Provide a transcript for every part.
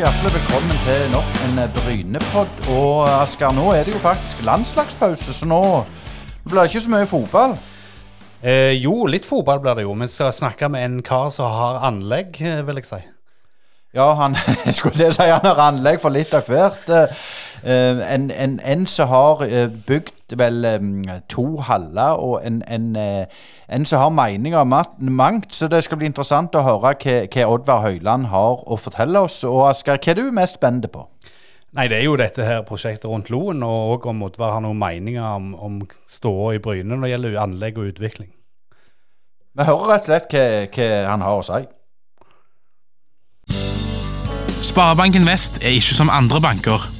Hjertelig velkommen til nok en brynepodd Brynepod. Og Asker, nå er det jo faktisk landslagspause, så nå blir det ikke så mye fotball. Eh, jo, litt fotball blir det jo. Vi skal snakke med en kar som har anlegg, eh, vil jeg si. Ja, han jeg skulle til å si han har anlegg for litt av hvert. Eh, en, en, en som har eh, bygd vel to haller, og en, en, eh, en som har meninger om mangt. Så det skal bli interessant å høre hva, hva Oddvar Høyland har å fortelle oss. Og Asker, hva er du mest spent på? Nei, det er jo dette her prosjektet rundt Loen, og òg om Oddvar har noen meninger om, om ståa i Bryne når det gjelder anlegg og utvikling. Vi hører rett og slett hva, hva han har å si. Sparebanken Vest er ikke som andre banker.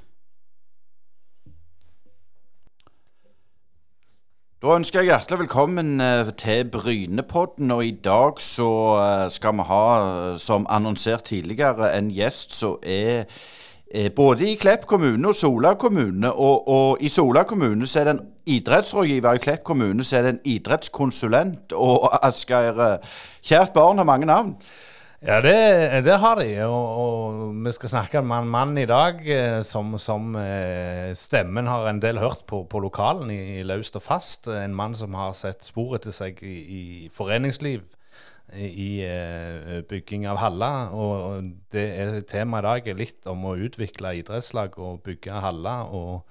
Da ønsker jeg hjertelig velkommen eh, til Brynepodden, og i dag så eh, skal vi ha, eh, som annonsert tidligere, en gjest som er både i Klepp kommune og Sola kommune, og, og i Sola kommune så er det en idrettsrådgiver, i Klepp kommune så er det en idrettskonsulent, og Asgeir, kjært barn har mange navn. Ja, det, det har de. Og, og vi skal snakke med en mann i dag eh, som, som eh, stemmen har en del hørt på, på lokalen i, i Laust og fast. En mann som har sett spor etter seg i, i foreningsliv, i, i eh, bygging av haller. Og, det er temaet i dag er litt om å utvikle idrettslag og bygge haller. og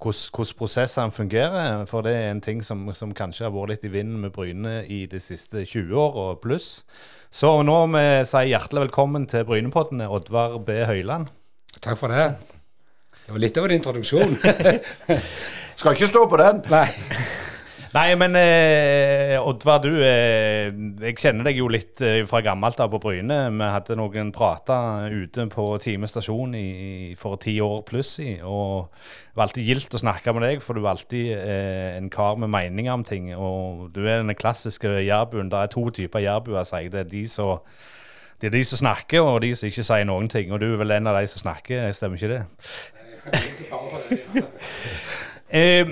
hvordan prosessene fungerer. For det er en ting som, som kanskje har vært litt i vinden med Bryne i de siste 20 åra pluss. Så nå må vi si hjertelig velkommen til Brynepoddene, Oddvar B. Høyland. Takk for det. Det var litt av en introduksjon. Skal ikke stå på den. Nei. Nei, men eh, Oddvar, du eh, Jeg kjenner deg jo litt eh, fra gammelt av på Bryne. Vi hadde noen prater ute på Time stasjon i, for ti år pluss i. Og det var alltid gildt å snakke med deg, for du er alltid eh, en kar med meninger om ting. Og du er den klassiske jærbuen. Det er to typer jærbuer, sier jeg. Det er de som det er de som snakker, og de som ikke sier noen ting. Og du er vel en av de som snakker, stemmer ikke det? Eh,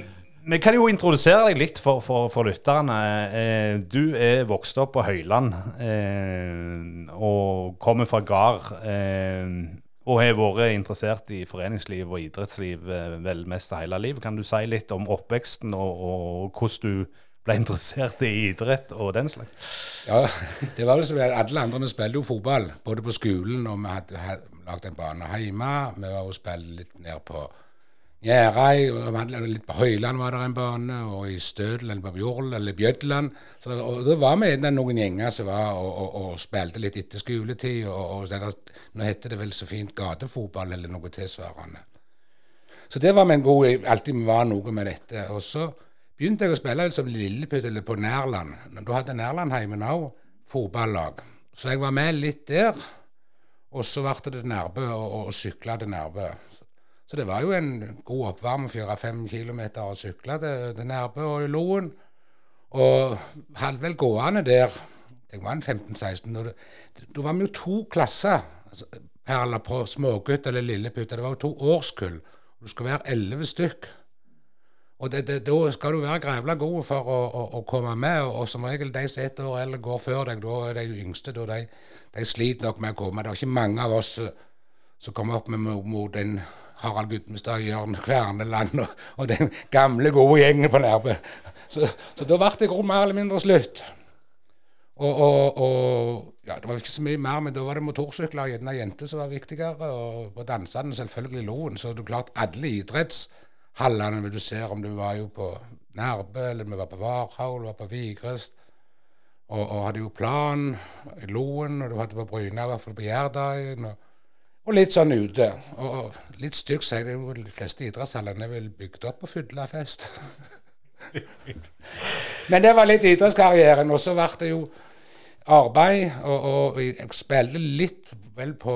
vi kan jo introdusere deg litt for, for, for lytterne. Eh, du er vokst opp på Høyland eh, og kommer fra gard. Eh, og har vært interessert i foreningsliv og idrettsliv vel mest av hele livet. Kan du si litt om oppveksten og, og hvordan du ble interessert i idrett og den slags? Ja, det var det som alle andre. Vi spilte jo fotball, både på skolen og vi hadde, hadde lagd en bane hjemme. Vi var og spilte litt ned på Hadde litt på Høyland var det en bane, og i Stødel eller på Bjorl eller Bjødland. Så det, og da var gjerne noen gjenger som var og, og, og spilte litt etter skoletid. Og, og Nå heter det vel så fint gatefotball eller noe tilsvarende. Så det var vi en god Alltid var noe med dette. Og så begynte jeg å spille som Lilleputt eller på Nærland. Da hadde Nærlandheimen òg fotballag. Så jeg var med litt der. Og så ble det Nærbø, og, og sykla til Nærbø. Så det var jo en god oppvarm, fire-fem kilometer å sykle til, til Nærbø og i Loen. Og hadde vel gående der Jeg var en 15-16. Da var vi jo to klasser perler eller på smågutt eller lilleputt. Det var jo to årskull. Du skulle være elleve stykk. Og det, det, da skal du være grævla god for å, å, å komme med, og, som regel de som er ett år eller går før deg, da er de yngste, da de, de sliter nok med å komme. Det er ikke mange av oss som kommer opp med mot, den Harald Gudmestad, Jørn Kverneland og, og den gamle, gode gjengen på Nærbø. Så, så da ble det mer eller mindre slutt. Og, og, og ja, Det var ikke så mye mer, men da var det motorsykler og gjerne jenter som var viktigere. Og på dansene selvfølgelig Loen. Så det er klart alle idrettshallene vil du se om du var jo på Nærbø, eller vi var på Varhaug, var på Vigrest. Og, og, hadde jo plan i Loen, og du hadde på Bryna, i hvert fall på Gjerdalen. Og, og, litt sånn ute. Og, og litt stygt sier det jo de fleste idrettshallene er vel bygd opp på fyllefest. Men det var litt idrettskarrieren. Og så ble det jo arbeid, og, og jeg spilte litt vel på,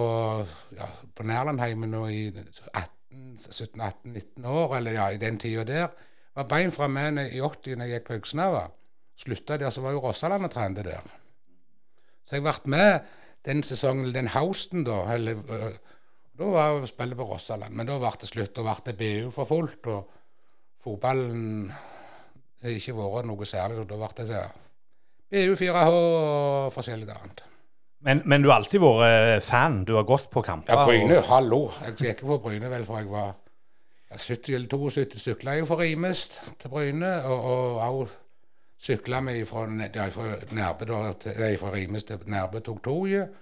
ja, på Nærlandheimen i 17-18-19 år, eller ja, i den tida der. Var bein fra meg i 80 når jeg gikk på Øksnava. Slutta der, så var jo Rossaland og trente der. Så jeg ble med den sesongen, den hausten, da. Eller, øh, da var jeg spillet på Rossaland. Men da ble det slutt. Da ble det BU for fullt. Og fotballen har ikke vært noe særlig. og Da ble det sånn BU4H og forskjellig annet. Men, men, du har alltid vært eh, fan? Du har gått på kamper? Ja, Bryne. Og... Hallo. Jeg gikk ikke for Bryne vel for jeg var 70 eller 72. Sykla jeg for Rimest til Bryne. Og òg sykla vi fra, Nærbø til, Nærbø, tok toget.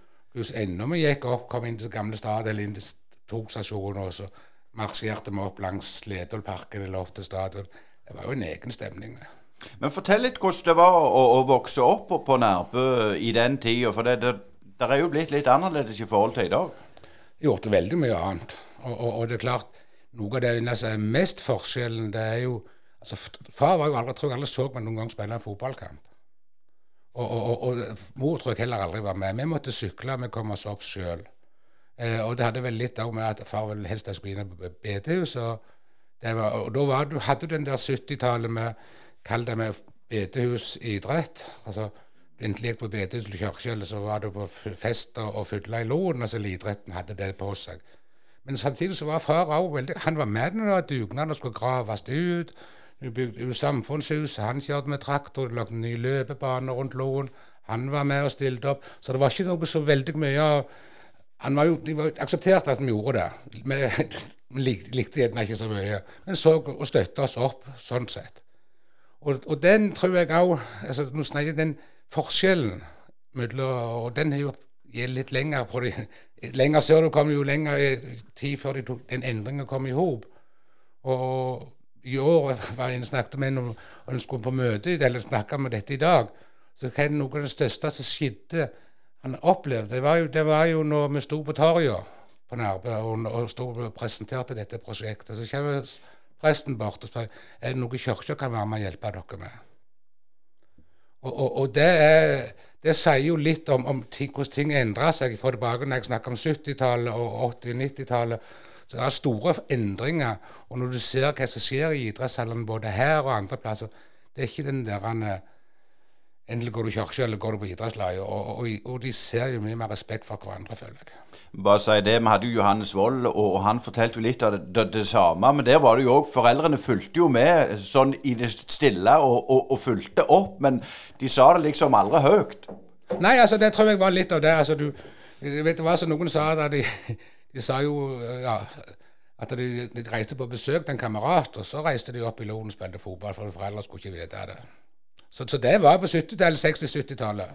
Enda vi gikk opp, kom inn til gamle stad eller inn til togstasjonen, og så marsjerte vi opp langs Sledolparken eller opp til stadion. Det var jo en egen stemning. Men fortell litt hvordan det var å, å vokse opp på Nærbø i den tida. For det, det, det, er jo blitt litt annerledes i forhold til i dag. Gjort veldig mye annet. Og, og, og, det er klart, noe av det som er mest forskjellen, det er jo altså Far var jo aldri, tror jeg aldri så meg noen gang spille en fotballkamp. Og, og, mor tror jeg heller aldri var med. Vi måtte sykle, vi kom oss opp sjøl. Eh, og det hadde vel litt òg med at far ville helst skulle inn på bedehus. Og, og da var, hadde du den der 70-tallet med Kall det med bedehusidrett. Altså, Enten gikk på bedehus eller kirke, så var du på fester og fylla i loen. altså Idretten hadde det på seg. Men samtidig så var far òg veldig Han var med når det var dugnad og skulle graves ut. Du bygde samfunnshus, han kjørte med traktor, det lagde ny løpebane rundt loen. Han var med og stilte opp. Så det var ikke noe så veldig mye han var jo, De var aksepterte at vi gjorde det, men likte, likte gjerne ikke så mye. Men så og støtta oss opp sånn sett. Og, og, den tror jeg òg altså, Nå snakker den forskjellen mellom Og den er jo litt lenger på de, Lenger sør du kommer, jo lenger tid før de tok, den endringen kom i hop. Og i år var jeg snakket med en og en skulle på møte eller snakke om dette i dag. Så hva er noe av det største som skjedde han opplevde? Det var jo, det var jo når vi sto på torget på Nærbø og, og, og presenterte dette prosjektet. Så kommer presten bort og spør er det noe kirka kan være med og hjelpe dere med. Og, og, og det, er, det, sier jo litt om, om ting, hvordan ting endrer seg fra tilbake når jeg snakker om 70-tallet og 80- 90-tallet. Så det er store endringer. Og når du ser hva som skjer i idrettshallene både her og andre plasser, det er ikke den der Endelig går du i kirka eller går du på idrettslaget. Og, og, og, de ser jo mye mer respekt for hverandre, føler jeg. Bare si det, Vi hadde jo Johannes Wold, og han fortalte jo litt av det, det, det samme. Men der var det jo òg Foreldrene fulgte jo med sånn i det stille og, og, og, fulgte opp. Men de sa det liksom aldri høyt. Nei, altså det tror jeg var litt av det. altså du, vet du hva som noen sa da de, de sa jo ja, at de, de, reiste på besøk til en kamerat, og så reiste de opp i Loen og spilte fotball, for foreldre skulle ikke vite det. Så, så det var på 70-tallet, 60-70-tallet.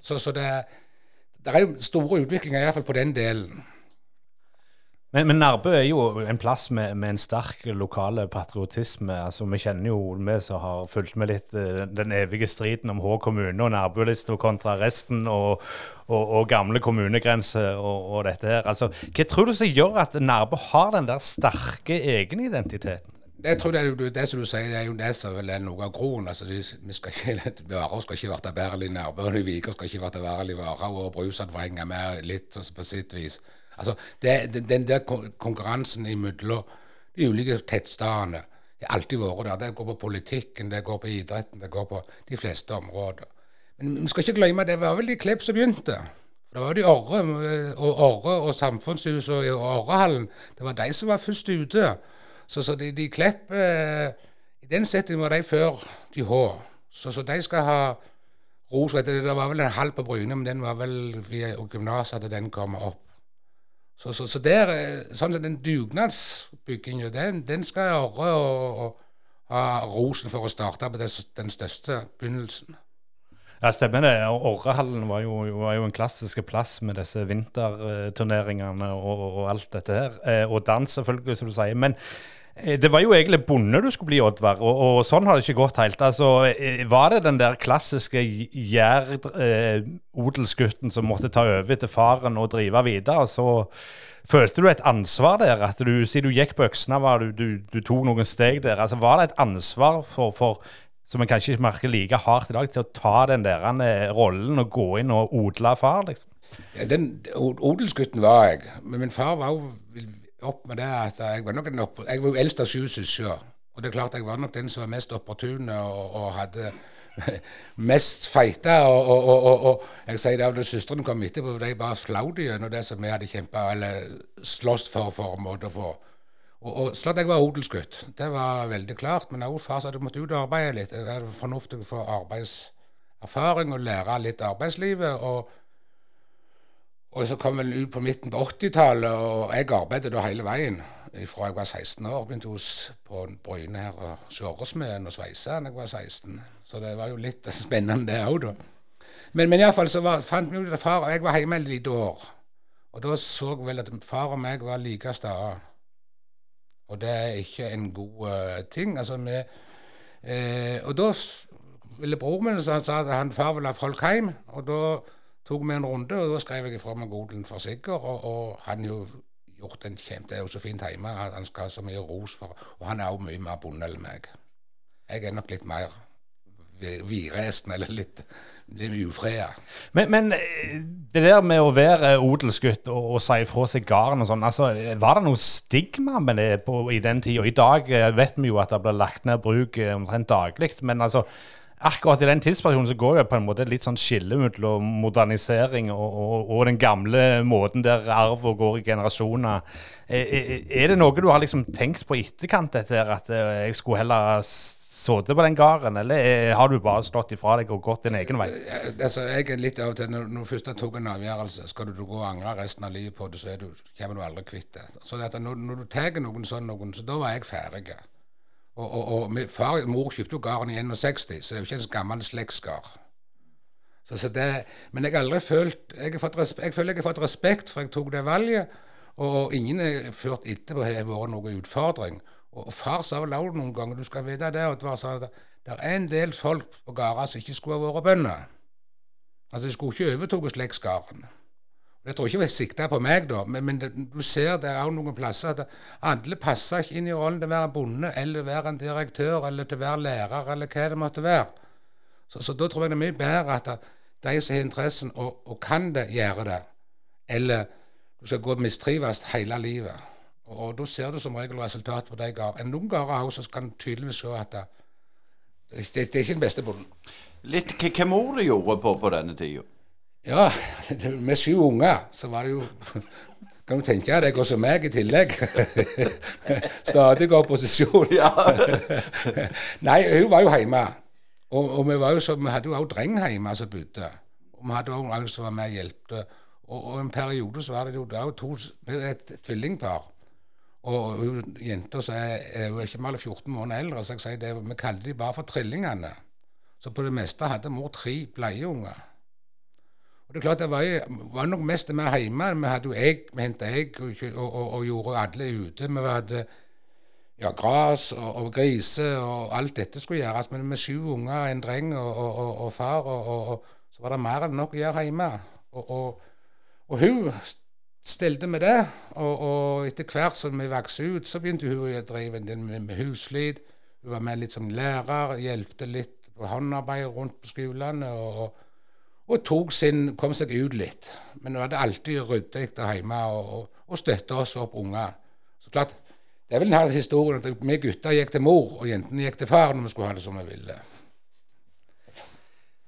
Så, så det, det, er store utviklinger, iallfall på den delen. Men, men Nærbø er jo en plass med, med en sterk lokal patriotisme. altså Vi kjenner jo, vi som har fulgt med litt eh, den evige striden om Hå kommune og Nærbølista kontra resten, og, og, og gamle kommunegrenser og, og, dette her. Altså, Hva tror du som gjør at Nærbø har den der sterke egenidentiteten? Jeg tror det, er, det som du sier, det er jo det som er noe av groen. altså de, vi skal ikke, Varer skal ikke bli bedre i Nærbø, og Viker skal ikke bli bedre i Varer, og Brusand får henge med litt altså, på sitt vis. Altså, det, Den der konkurransen imellom de ulike tettstedene har alltid vært der. Det går på politikken, det går på idretten, det går på de fleste områder. Men vi skal ikke glemme det var vel de Klepp som begynte. Det var de Orre og Orre og Samfunnshuset og Orrehallen. Det var de som var først ute. Så, så de, de Klepp eh, I den settingen var de før de H. Så, så de skal ha ros. Det var vel en halv på Bryne, men den var vel via gymnaset at den kom opp. Så, så, så der, eh, sånn som den dugnadsbygginga, den, den skal Orre og, og, ha rosen for å starte på den, største begynnelsen. Ja, stemmer det. Orrehallen var jo, var jo en klassisk plass med disse vinterturneringene og, og alt dette her. Eh, og dans, selvfølgelig, som du sier. Men det var jo egentlig bonde du skulle bli, Oddvar, og, og sånn har det ikke gått helt. Altså, eh, Var det den der klassiske gjær-odelsgutten som måtte ta over etter faren og drive videre? Så følte du et ansvar der? At du, siden du gikk på øksene, du, du, du tok noen steg der. Altså, Var det et ansvar for, for som en kanskje ikke merker like hardt i dag, til å ta den der eh, rollen og gå inn og odle far, liksom? Ja, den odelsgutten var jeg. Men min far var jo opp med det at jeg var nok en jeg var jo eldst av sju søsken. Og det er klart jeg var nok den som var mest opportune og, og hadde mest feita. Og, og, og, og, jeg sier det av da søstrene kom etterpå, de bare flaut gjennom det som vi hadde kjempa eller slåss for, for en måte å få og, og så at jeg var odelsgutt, det var veldig klart. Men også far sa du måtte ut og arbeide litt. Det er fornuftig å få arbeidserfaring og lære litt arbeidslivet. Og, og så kom jeg ut på midten på 80-tallet, og jeg arbeidet da hele veien. Fra jeg var 16 år. Begynte hos på Bryne her og Skjåresmeden og sveisa da jeg var 16. Så det var jo litt spennende, det òg, da. Men, men iallfall så var, fant vi ut at far og jeg var hjemme et lite år. Og da så jeg vel at far og meg var like stae. Og det er ikke en god uh, ting. Altså, vi, eh, og da ville broren min sa at han far ville ha folk hjem. Og da tok vi en runde, og da skrev jeg ifra meg odelen for sikker. Og, og han jo gjort en kjempe, Det er jo så fint hjemme. Han skal ha så mye ros for Og han er òg mye mer bonde enn meg. Jeg er nok litt mer viresen, eller litt, litt ufreda. Men, men, eh, det der med å være odelsgutt og, og si fra seg gården og sånn, altså, var det noe stigma med det på, i den tida? I dag eh, vet vi jo at det blir lagt ned bruk eh, omtrent daglig, men altså akkurat i den tidspersonen så går det på en måte et litt sånn skille mellom modernisering og, og, og, den gamle måten der arv går i generasjoner. Er, er, det noe du har liksom tenkt på i etterkant, dette her, at jeg skulle heller sittet på den gården, eller har du bare stått ifra deg og gått din egen vei? Altså, jeg er litt av til, Når, du først tok en avgjørelse, skal du gå og angre resten av livet på det, så du, kommer du aldri kvitt det. Så dette, når, når, du tar noen sånn noen, så da var jeg ferdig. Og, og, og far og mor kjøpte jo gården i 61, så det er jo ikke en gammel slektsgard. Så, så det, men jeg har aldri følt jeg, har fått, jeg føler jeg har fått respekt for jeg tok det valget. Og ingen har ført etterpå har vært noen utfordring. Og far sa vel også noen ganger, du skal vite det, at det, det er en del folk på gårder som ikke skulle ha vært bønder. Altså, de skulle ikke overtatt slektsgården. Jeg tror ikke vi sikta på meg, da, men, men det, du ser det er noen plasser at alle passer ikke inn i rollen til å være bonde, eller være en direktør, eller til å være lærer, eller hva det måtte være. Så, så da tror jeg det er mye bedre at de som har interessen og, og kan det, gjør det, eller du skal gå og mistrives hele livet. Og, og da ser du som regel resultatet på de gårdene. Noen gårder også så kan tydeligvis se at det, det, det, er ikke den beste bonden. Litt hva mor du gjorde på på denne tida? Ja, med syv unger så var det jo Kan du tenke deg også meg i tillegg? Stadig opposisjon. Ja. Nei, hun var jo hjemme. Og, og vi, var jo så, vi hadde jo også dreng hjemme som bodde. Og vi hadde òg en som var med og hjalp. Og, og, en periode så var det jo, det var to, et tvillingpar. Og hun jenta er, er ikke mer enn 14 måneder eldre, så jeg sier det, vi kalte de bare for trillingene. Så på det meste hadde mor tre bleieunger. Og det er klart det var, var nok mest vi hjemme. Vi hadde jo egg, vi henta egg og, og, og, gjorde alle ute. Vi hadde ja, gras og, og griser og alt dette skulle gjøres. Men med sju unger, en dreng og, far, og, så var det mer enn nok å gjøre hjemme. Og, hun stelte med det. Og etter hvert som vi vokste ut, så begynte hun å drive med, med huslyd. Hun var med litt som lærer, hjelpte litt på håndarbeid rundt på skolene. Og, og sin, kom seg ut litt. Men hun hadde alltid ryddig hjemme og, og, og støtta oss opp unger. Så klart, Det er vel denne historien at vi gutter gikk til mor, og jentene gikk til far når vi skulle ha det som vi ville.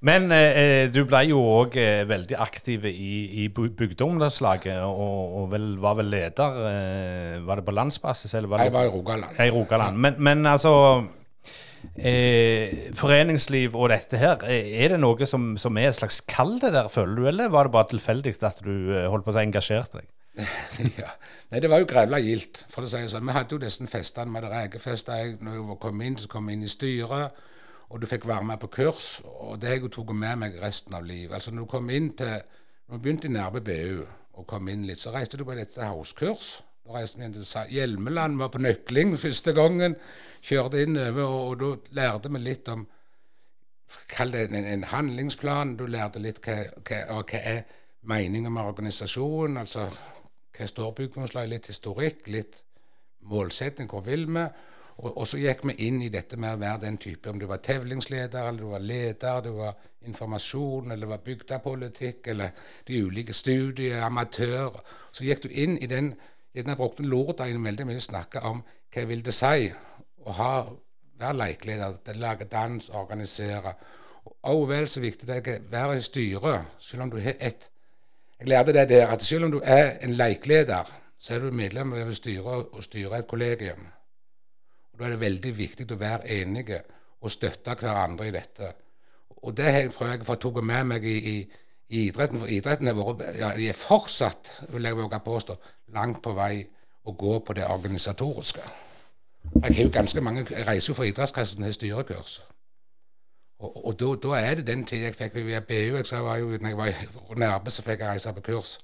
Men eh, du ble jo òg eh, veldig aktiv i, i bygdeungdomslaget, og, og vel, var vel leder eh, Var det på landsbasis? Eller var det, jeg var i Rogaland. I Rogaland. Men, men, altså eh, Foreningsliv og dette her, eh, er det noe som, som er et slags kall det der, føler du, eller var det bare tilfeldig at du eh, holdt på å si engasjerte deg? ja. Nei, det var jo grevla gildt, for å si det sånn. Vi hadde jo disse festene med det rekefesta. Når jeg kom inn, så kom jeg inn i styret. og du fikk være med på kurs. Og det har jeg tatt med meg resten av livet. Altså når du kom inn til, når du begynte i Nærbø BU og kom inn litt, så reiste du på dette hauskurs. Da reiste inn til Hjelmeland, var på nøkling første gangen. Kjørte innover, og, og da lærte vi litt om Kall det en, en, handlingsplan. Du lærte litt hva, hva, hva er meningen med organisasjonen. Altså hva står bygningslaget? Litt historikk, litt målsetting. Hvor vil vi? Og, og, så gikk vi inn i dette med å være den type, om du var tevlingsleder, eller du var leder, du var informasjon, eller du var bygdepolitikk, eller de ulike studier, amatør. Så gikk du inn i den Gjerne brukte lordagen veldig mye å snakke om hva vil det si å ha, være leikleder, lage dans, organisere. Og vel så viktig det er å være i styret, selv om du har ett Jeg lærte det der at selv om du er en leikleder, så er du medlem av styret og styrer et kollegium. Og Da er det veldig viktig å være enige og støtte hverandre i dette. Og det prøver jeg å få tatt med meg i, i, i, idretten. For idretten er, vært, ja, de er fortsatt, vil jeg våge påstå, langt på vei å gå på det organisatoriske. Jeg har jo ganske mange, reiser jo for idrettskretsen til styrekurs. Og, og da, da, er det den tida jeg fikk via BU. Jeg var jo, når jeg var nærme, så fikk jeg reise på kurs.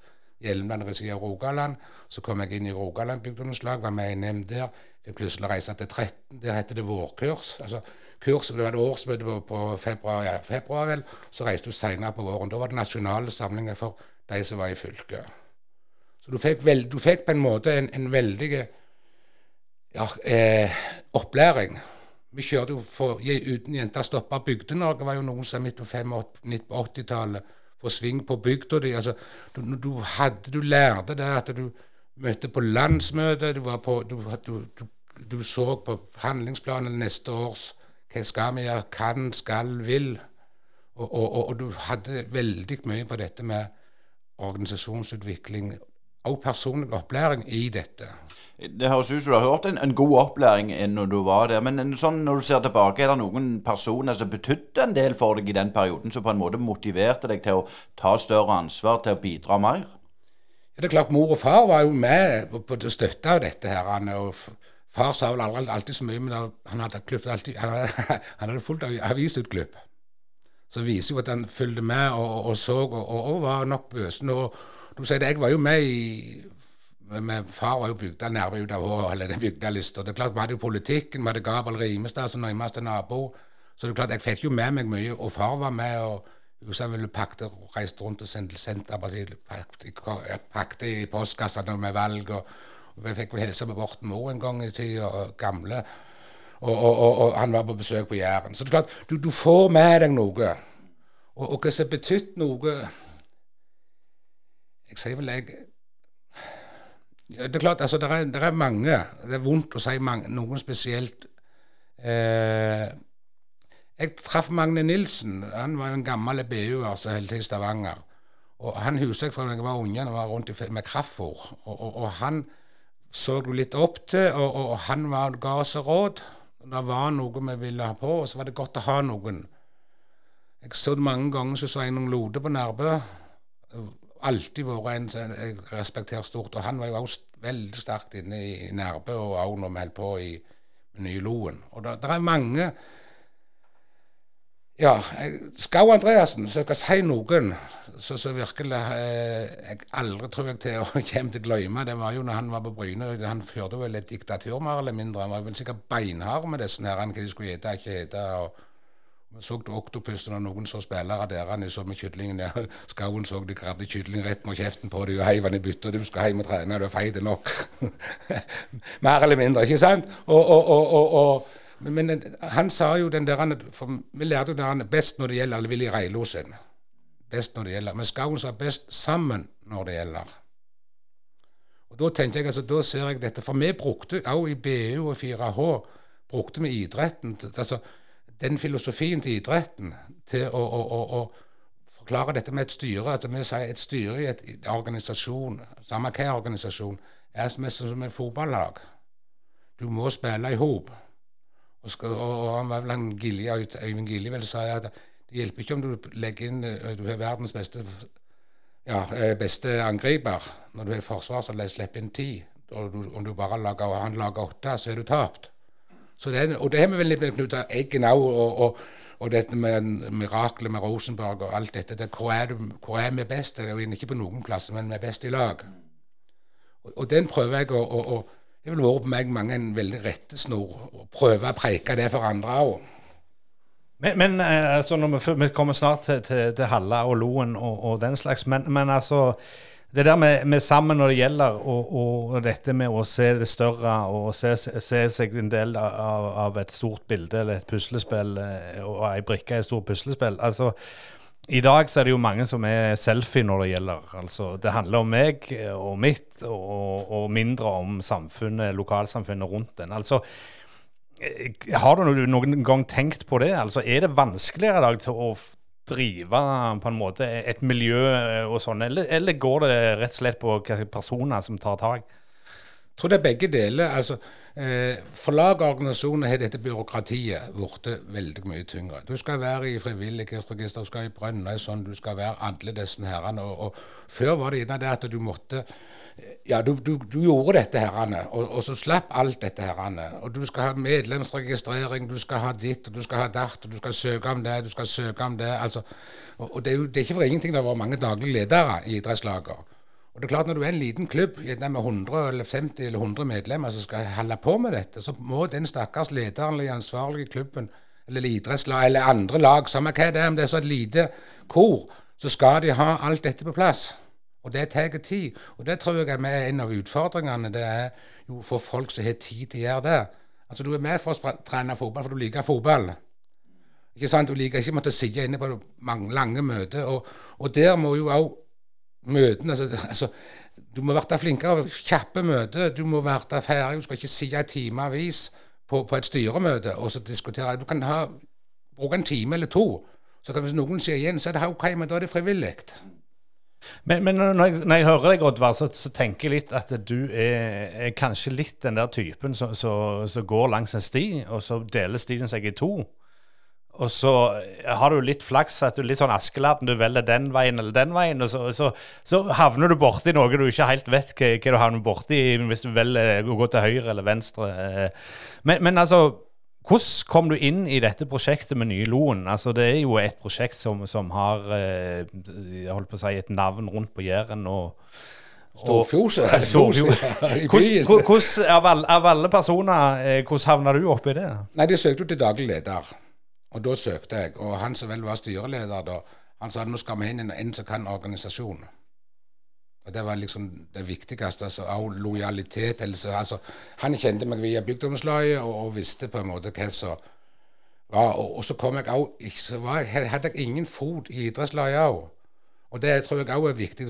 Hjelmeland regi av Rogaland. Så kom jeg inn i Rogaland bygdeungdomslag, var med i NM der. Fikk plutselig reise til 13. Der heter det vårkurs. altså kurs, Det var et årsmøte på, på februar, ja, februar, vel. Så reiste du seinere på våren. Da var det nasjonale samlinger for de som var i fylket. Så du fikk, veld, du fikk, på en måte en, en veldig ja, eh, opplæring. Vi kjørte jo for Uten jenter stoppa Bygde-Norge var jo noen som midt på 80-tallet få sving på bygda di. Altså, du, du, hadde, du lærte det at du møtte på landsmøtet, du, du, du så på handlingsplanen neste års hva skal vi gjøre, kan, skal, vil. Og, og, og, og, du hadde veldig mye på dette med organisasjonsutvikling og personlig opplæring i dette. Det høres ut som du har hørt en, en god opplæring når du var der. Men sånn, når du ser tilbake, er det noen personer som betydde en del for deg i den perioden, som på en måte motiverte deg til å ta større ansvar, til å bidra mer? Ja, det er klart Mor og far var jo med på å støtte dette. her, og Far sa vel aldri alltid så mye, men han hadde, alltid, han hadde, han hadde fullt av avisutklipp. Så viser jo at han fulgte med og, og så, og, og, var nok bøsen. Og du sier det, jeg var jo med i men Far var jo bygda nærme ut av håret, eller den bygdelista. Vi hadde jo politikken, vi hadde Gabel Rimestad som nærmeste nabo. Så det er klart, jeg fikk jo med meg mye. Og far var med. og Huset ville pakte, reiste rundt og sendte Senterpartiet pakte i postkassene med valg. og vi fikk vel hilse på Borten Moe en gang i tida, gamle. Og, og, og, og, han var på besøk på Jæren. Så det er klart, du, du får med deg noe. Og, hva som betydde noe Jeg sier vel jeg Det er klart, altså, det er, er, mange. Det er vondt å si mange, noen spesielt. Eh, jeg traff Magne Nilsen. Han var en gammel BU-er som holdt til i Stavanger. Og Han husker jeg fra da jeg var unge, han var rundt med kraftfôr. Og, og, og han så du litt opp til, og, og, og han var, ga oss råd. Det var noe vi ville ha på, og så var det godt å ha noen. Jeg så det mange ganger som noen Lode på Nærbø. Alltid vært en som jeg respekterer stort. Og han var jo også veldig sterkt inne i Nærbø, og òg når vi holdt på i Nye Loen. Og det er mange ja, Skau Andreassen, hvis jeg skal si noen så, så virkelig eh, Jeg aldri tror jeg til å komme til glemme det var jo når han var på Bryne. Han førte vel et diktatur, mer eller mindre. Han var vel sikkert beinhard med disse her, hva de skulle ete og ikke ete. Vi så Oktopusen og noen så spillere der han så med kyllingen der. Skauen så de gravde kylling rett med kjeften på deg og heiv den i bytta. Du skal hjem og trene, du er feit nok. mer eller mindre, ikke sant? og, og, og, og men, men, han sa jo den der for Vi lærte jo der best når det gjelder eller vil i Reilosen. Best når det gjelder. Men Skauen sa best sammen når det gjelder. Og Da tenkte jeg, altså, da ser jeg dette. For vi brukte òg i BU og 4H brukte vi idretten, altså den filosofien til idretten, til å, å, å, å forklare dette med et styre. Altså vi sier et styre i en organisasjon, samme hva organisasjon, er som et fotballag. Du må spille i hop. Og, skal, og, han var vel han Gilje, Øyvind Gilje vel sa at det hjelper ikke om du legger inn eh, Du har verdens beste, ja, eh, beste angriper. Når du har forsvar, så slipper inn ti. Og du, om du bare lager, han lager åtte, så er du tapt. Så det, og det har vi vel litt med Knut Eggen òg, og, og, og, dette med miraklet med Rosenborg og alt dette. Det, hvor, er du, hvor, er vi best? Det er jo ikke på noen plasser, men vi er best i lag. Og, og den prøver jeg å Det vil være på meg mange en veldig rettesnor. Å prøve å preike det for andre òg. Men, men altså, vi, vi, kommer snart til, til, til Halla og Loen og, og den slags, men, men altså det der med, med, sammen når det gjelder, og, og, dette med å se det større og se, se seg en del av, av, et stort bilde eller et puslespill, eh, og ei brikke i et stort puslespill altså, I dag så er det jo mange som er selfie når det gjelder. altså Det handler om meg og mitt, og, og mindre om samfunnet, lokalsamfunnet rundt den. altså eh, har du noen gang tenkt på det? Altså, Er det vanskeligere i dag til å drive på en måte et miljø eh, og sånn, eller, eller, går det rett og slett på personer som tar tak? Jeg tror det er begge deler. altså eh, For lag og organisasjoner har dette byråkratiet blitt veldig mye tyngre. Du skal være i frivillighetsregister, du skal i Brønnøysund, du skal være alle disse herrene. Og, og, før var det gjerne det at du måtte ja, du, du, du, gjorde dette herrene, og, og, så slapp alt dette herrene. Og du skal ha medlemsregistrering, du skal ha ditt, og du skal ha datt, og du skal søke om det, du skal søke om det. altså. Og, og det, er jo, det er ikke for ingenting det har vært mange daglige ledere i idrettslager. Og det er klart Når du er en liten klubb med 100 eller 50 eller 100 medlemmer som skal holde på med dette, så må den stakkars lederen eller ansvarlige klubben eller idrettslag eller andre lag, samme hva det er, om det er så et lite kor, så skal de ha alt dette på plass. Og det tar tid. Og det tror jeg er en av utfordringene. Det er jo for folk som har tid til å gjøre det. Altså Du er med for å trene fotball for du liker fotball. Ikke sant? Du liker ikke å måtte sitte inne på mange, lange møter. Og, og, der må jo òg møtene altså, altså, Du må bli flinkere. Kjappe møter. Du må bli ferdig. Du skal ikke sitte en timevis på, på, et styremøte og så diskutere. Du kan ha, bruke en time eller to. Så kan, hvis noen sier igjen, så er det OK, men da er det frivillig. Men, men når, jeg, når, jeg, hører deg, Oddvar, så, så, tenker jeg litt at du er, er kanskje litt den der typen som går langs en sti, og så deler stien seg i to. Og så har du litt flaks at du litt sånn Askeladden, du velger den veien eller den veien, og så, så, så havner du borti noe du ikke helt vet hva, hva du havner borti hvis du velger å gå til høyre eller venstre. Men, men altså hvordan kom du inn i dette prosjektet med Nye Loen? Altså, det er jo et prosjekt som, som har eh, jeg holdt på å si, et navn rundt på Jæren. og Storfjose. Hvordan, av, alle, personer, eh, hvordan havna du oppi det? Nei, De søkte jo til daglig leder, og da søkte jeg. Og han som vel var styreleder da, han sa nå skal vi inn en som kan organisasjon. Og Det var liksom det viktigste. altså Også lojalitet. Altså, han kjente meg via bygdomslaget og, og, visste på en måte hva som var. Og, og, så kom jeg også, Så hadde jeg ingen fot i idrettslaget òg. Og det tror jeg òg er viktig.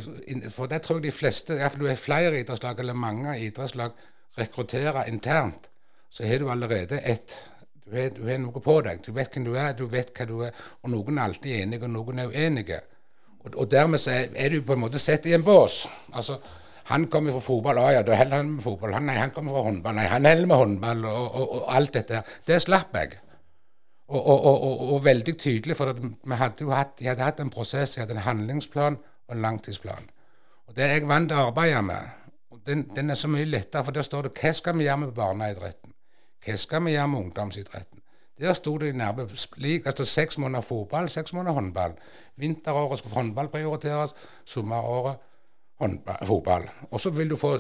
For det tror jeg de fleste, iallfall du har flere idrettslag, eller mange idrettslag, rekrutterer internt, så har du allerede ett du har, du har noe på deg. Du vet hvem du er, du vet hva du er. Og noen er alltid enige, og noen er uenige. Og, og dermed så er du på en måte sett i en bås. Altså, han kommer fra fotball, ah, ja, da holder han med fotball. Han, nei, han kommer fra håndball. Nei, han holder med håndball, og, og, og, alt dette. Det slapp jeg. Og, veldig tydelig, for vi hadde jo hatt, jeg hadde hatt en prosess, jeg hadde en handlingsplan og en langtidsplan. Og Det er jeg vant til å arbeide med. Den, den, er så mye lettere, for der står det hva skal vi gjøre med barneidretten? Hva skal vi gjøre med ungdomsidretten? Der sto det nærme slik altså seks måneder fotball, seks måneder håndball. Vinteråret skulle håndball prioriteres, sommeråret fotball. Og så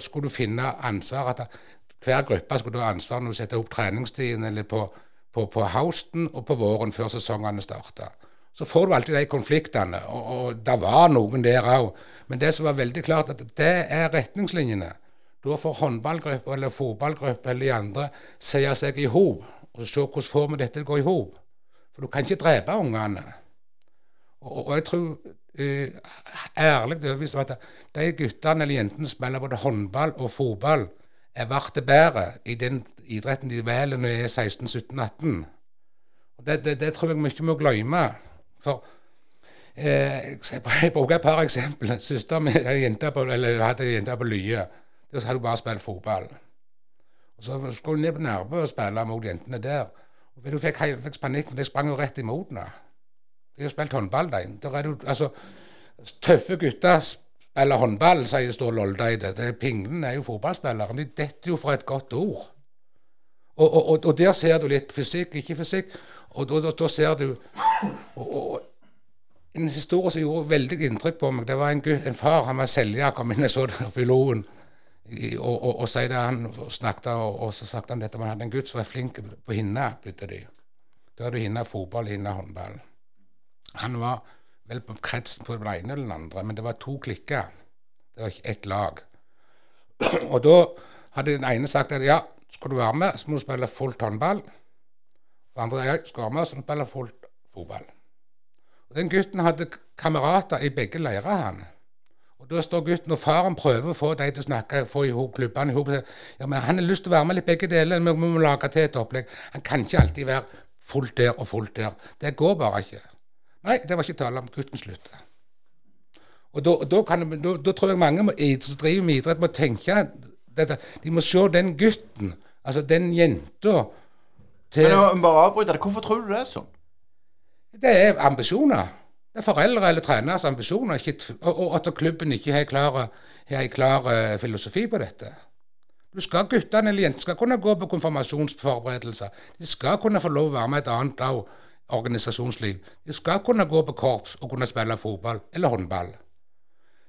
skulle du finne ansvar at hver gruppe skulle ha ansvar når du setter opp treningstiden eller på, på, på høsten og på våren før sesongene starter. Så får du alltid de konfliktene, og, og det var noen der òg. Men det som var veldig klart, at det er retningslinjene. Da får håndballgruppe eller fotballgruppe eller de andre se seg i hop og se hvordan får vi dette til å gå i hop. For du kan ikke drepe ungene. Og, og jeg tror uh, ærlig overbevist at de guttene eller jentene som spiller både håndball og fotball, er verdt det bedre i den idretten de velger når de er 16-17-18. Og det, det, det, tror jeg mye må glemme. For eh, jeg bruker et par eksempler. Søsteren min hadde ei jente på Lye. Der hadde hun bare spilt fotball. Og Så skulle hun ned på Nærbø og spille mot jentene der. Og Hun fikk, fikk panikk, for de sprang jo rett imot henne. De har spilt håndball, de. Der er det, altså, tøffe gutter spiller håndball, sier Ståle Oldeide. Pinglen er jo fotballspillere. De detter jo for et godt ord. Og, og, og, og der ser du litt fysikk, ikke fysikk. Og da, ser du En historie som gjorde veldig inntrykk på meg, det var en, gutt, en far. Han var selger, kom inn og så det oppe loen. I- Og, og, og, sier det, han snakket, og, og så snakket han dette, man hadde en gutt som var flink på hinna, bytte de. Da hadde du hinna fotball, hinna håndball. Han var vel på kretsen på den ene eller den andre, men det var to klikker. Det var ikke ett lag. Og da hadde den ene sagt at ja, skal du være med, så må du spille fullt håndball. Og andre ja, skal du være med, så må du spille fullt fotball. Og Den gutten hadde kamerater i begge leirer, han. Og Da står gutten og faren prøver å få dem til å snakke, få klubbene i hop. Ja, men han har lyst til å være med litt begge deler, men vi må lage til et opplegg. Han kan ikke alltid være fullt der og fullt der. Det går bare ikke. Nei, det var ikke tale om. Gutten slutta. Og da, da, kan, da, da tror jeg mange som driver med idrett, må tenke dette. De må se den gutten, altså den jenta, til Men jeg må bare avbryte det. Hvorfor tror du det er sånn? Det er ambisjoner. Det er foreldre eller treneres ambisjoner, og, at klubben ikke har en klar, eh, filosofi på dette. Du skal Guttene eller jentene skal kunne gå på konfirmasjonsforberedelser. De skal kunne få lov å være med et annet av organisasjonsliv. De skal kunne gå på korps og kunne spille fotball eller håndball.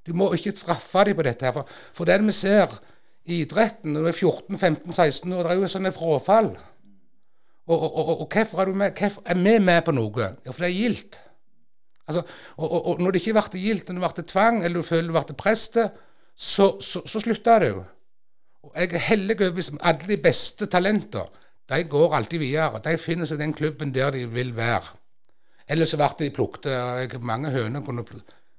Du må ikke straffe dem på dette. her, For, for det vi ser i idretten når du er 14-15-16 år, det er jo sånne frafall. Og, og, og, og hvorfor er? Er vi med på noe? Ja, for det er gildt. Altså, og, og, og når det ikke ble gildt, når det ble tvang, eller du føler du ble prest, så, så, så slutta det jo. Og jeg er hellig overbevist om alle de beste talenter. De går alltid videre. De finner seg den klubben der de vil være. Ellers ble de plukket Mange høner kunne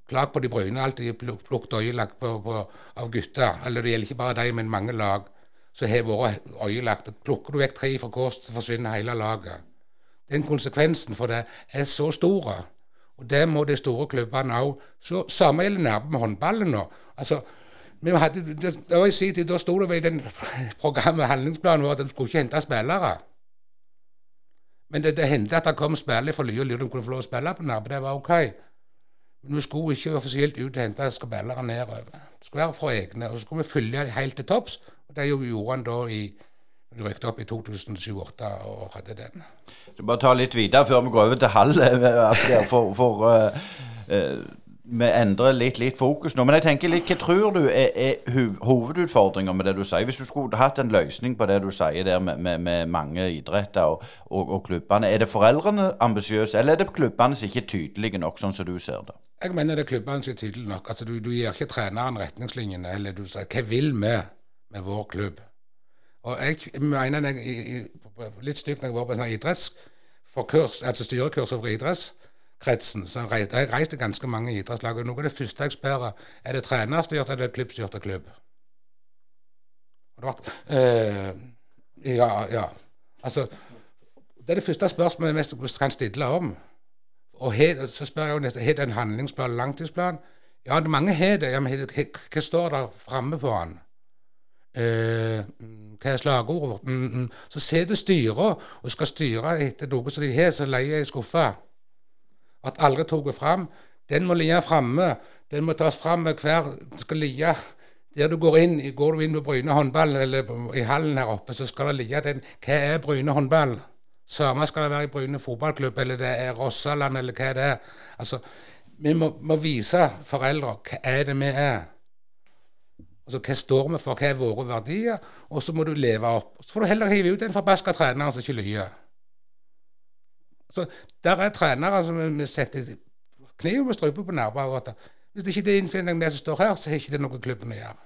klage på de brune. Alltid pluk- plukket øyelagt på, på, av gutter. Eller det gjelder ikke bare de, men mange lag som har vært øyelagt. Plukker du vekk tre fra kors, så forsvinner hele laget. Den konsekvensen for det er så stor. Og det må de store klubbene òg se. Samme gjelder nærme med håndballen nå. Altså, vi hadde, det, det var i tid, Da sto det i den programmet handlingsplanen vår at de skulle ikke hente spillere. Men det, det hendte at det kom spillere fra lurte de kunne få lov å spille på Narbe. Det var OK. Men vi skulle ikke offisielt ut og hente spillere nedover. Det skulle være fra egne. Og så skulle vi følge dem helt til topps. Og det gjorde han da i rykket opp i 2007-2008 og hadde den. Du bare ta litt videre før vi går over til halv. For, for uh, uh, vi endrer litt, litt fokus nå. Men jeg tenker litt, hva tror du er, er hovedutfordringa med det du sier? Hvis du skulle hatt en løsning på det du sier der med, med, med mange idretter og, og, og klubbene, er det foreldrene ambisiøse, eller er det klubbene som ikke er tydelige nok, sånn som du ser det? Jeg mener det er klubbene som er tydelige nok. Altså, du, du gir ikke treneren retningslinjene. Eller du sier 'hva vil vi med vår klubb'? Og jeg mener jeg, i, litt stygt når jeg var på en sånn altså styrekurset for idrettskretsen, så jeg reiste ganske mange idrettslag. Og noe av det første jeg spør, er det trenerstyrt eller klubbstyrt av klubb? Og det ble, øh, ja, ja. Altså, det er det første spørsmålet jeg mest kan stille om. Og he, så spør jeg jo nesten har det en handlingsplan, langtidsplan. Ja, mange har det. Ja, men hva står der framme på den? Eh, mm, hva er slagordet vårt? Mm, mm. Så sitter styret og skal styre etter noe som de har, så leier i skuffa. At aldri det fram. Den må ligge framme. Den må tas fram med hver skal ligge der du går inn. Går du inn på Bryne håndball eller i hallen her oppe, så skal det ligge den Hva er Bryne håndball? Samme skal det være i Bryne fotballklubb, eller det er Rossaland, eller hva det er. Altså, vi må, må vise foreldre hva er det vi er. Altså, Hva står vi for, hva er våre verdier? Og så må du leve opp. Så får du heller hive ut den forbaska treneren som ikke lyver. Så Der er trenere som vi setter kniven på strupen på nærmere. Hvis det ikke er innfinner det som står her, så har ikke det noe klubben å gjøre.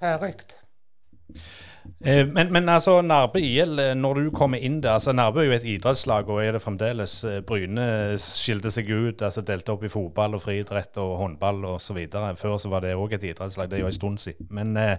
Ferdig. Eh, men, men altså, Nærbø IL, eh, når du kommer inn der altså Nærbø er jo et idrettslag, og er det fremdeles. Eh, Bryne skilte seg ut, altså delte opp i fotball og friidrett og håndball osv. Før så var det òg et idrettslag, det er jo en stund siden. Men eh,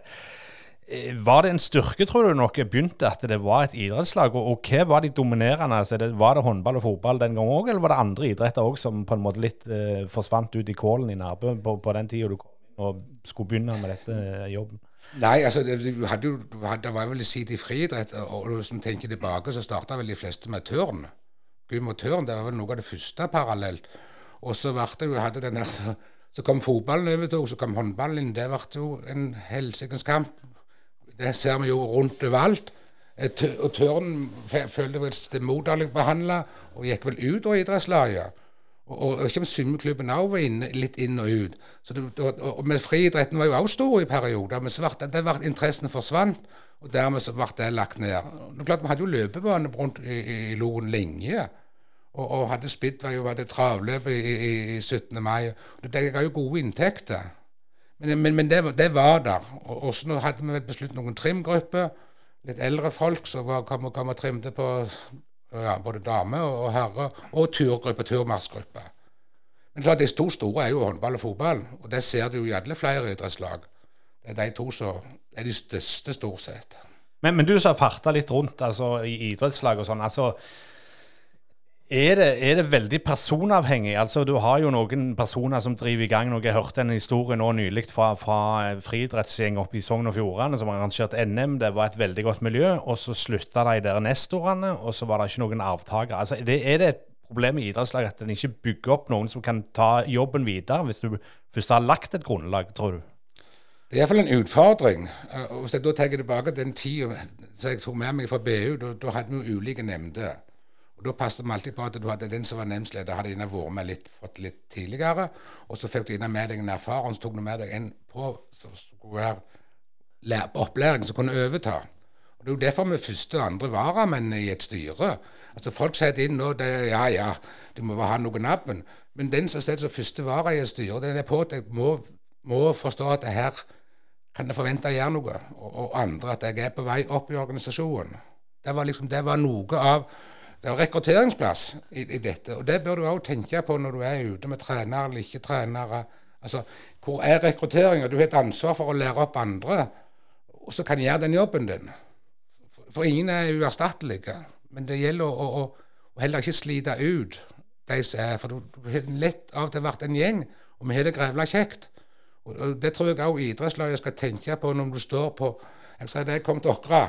var det en styrke, tror du, når begynte at det var et idrettslag? Og, og hva var de dominerende? Altså, det, var det håndball og fotball den gangen òg, eller var det andre idretter òg som på en måte litt eh, forsvant ut i kålen i Nærbø på, på den tida du kom og skulle begynne med dette jobben? Nei, altså, det, du hadde jo, det var vel i sin tid friidrett, og og vi tenker tilbake, så starta vel de fleste med tørn. Gym og tørn, det var vel noe av det første parallelt. Og så ble det hadde den der, så, så kom fotballen overtok, så kom håndballen inn. Det ble jo en helsikens kamp. Det ser vi jo rundt overalt. Og Tørn følte vel seg moderlig behandla og gikk vel ut av idrettslaget. Og, og, ikke om svømmeklubben òg var inne, litt inn og ut. Det, og, men friidretten var jo òg stor i perioder, men så ble det ble interessen forsvant. Og dermed så ble det lagt ned. Det klart Vi hadde jo løpebane rundt i, i, i Loen lenge. Og, og hadde Speedway og hadde travløp i, i, i 17. mai. Det ga jo gode inntekter. Men, men, men det, var- det var der. Og, og så hadde vi besluttet noen trimgrupper. Litt eldre folk som kom, kom og trimte på ja, både damer og, herre. Og turgruppe, turmarsjgruppe. Men klart, de to store er jo håndball og fotball. Og det ser du jo i alle flere idrettslag. Det er de to som er de største, stort sett. Men, men du som har farta litt rundt altså, i idrettslag og sånn. altså er det, er det veldig personavhengig? Altså, Du har jo noen personer som driver i gang noe. Jeg hørte en historie nå nylig fra, fra friidrettsgjeng oppe i Sogn og Fjordane som har arrangert NM. Det var et veldig godt miljø, og så slutta de der nestorene, og så var det ikke noen avtaker. Altså, er det, et problem i idrettslag at en ikke bygger opp noen som kan ta jobben videre, hvis du først har lagt et grunnlag, tror du? Det er iallfall en utfordring. Og Hvis jeg da tar tilbake den tida jeg tok med meg fra BU, da, da hadde vi jo ulike nemnder. Og Da passet vi alltid på at du hadde den som var nemndsleder, hadde gjerne vært med litt, fått litt tidligere. Og så fikk du gjerne med deg en erfaren, så tok du med deg en på som skulle være lær- opplæring, som kunne overta. Og Det er jo derfor vi første og andre varamenn i et styre. Altså Folk setter inn nå det, Ja, ja, de må bare ha noe nabben. Men den som setter som første vara i et styre, den er på jeg må, må forstå at det her kan jeg forvente å gjøre noe. Og, og andre at jeg er på vei opp i organisasjonen. Det var liksom, det var noe av det er rekrutteringsplass i, i dette. Og det bør du òg tenke på når du er ute med trenere eller ikke trenere. Altså, hvor er rekrutteringa? Du har et ansvar for å lære opp andre, og så kan gjøre den jobben din. For, ingen er uerstattelige. Men det gjelder å, å, å heller ikke slite ut de som er For du, har lett av og til vært en gjeng, og vi har det grevla kjekt. Og, og Det tror jeg òg idrettslaget skal tenke på når du står på Jeg sa da jeg kom til Åkra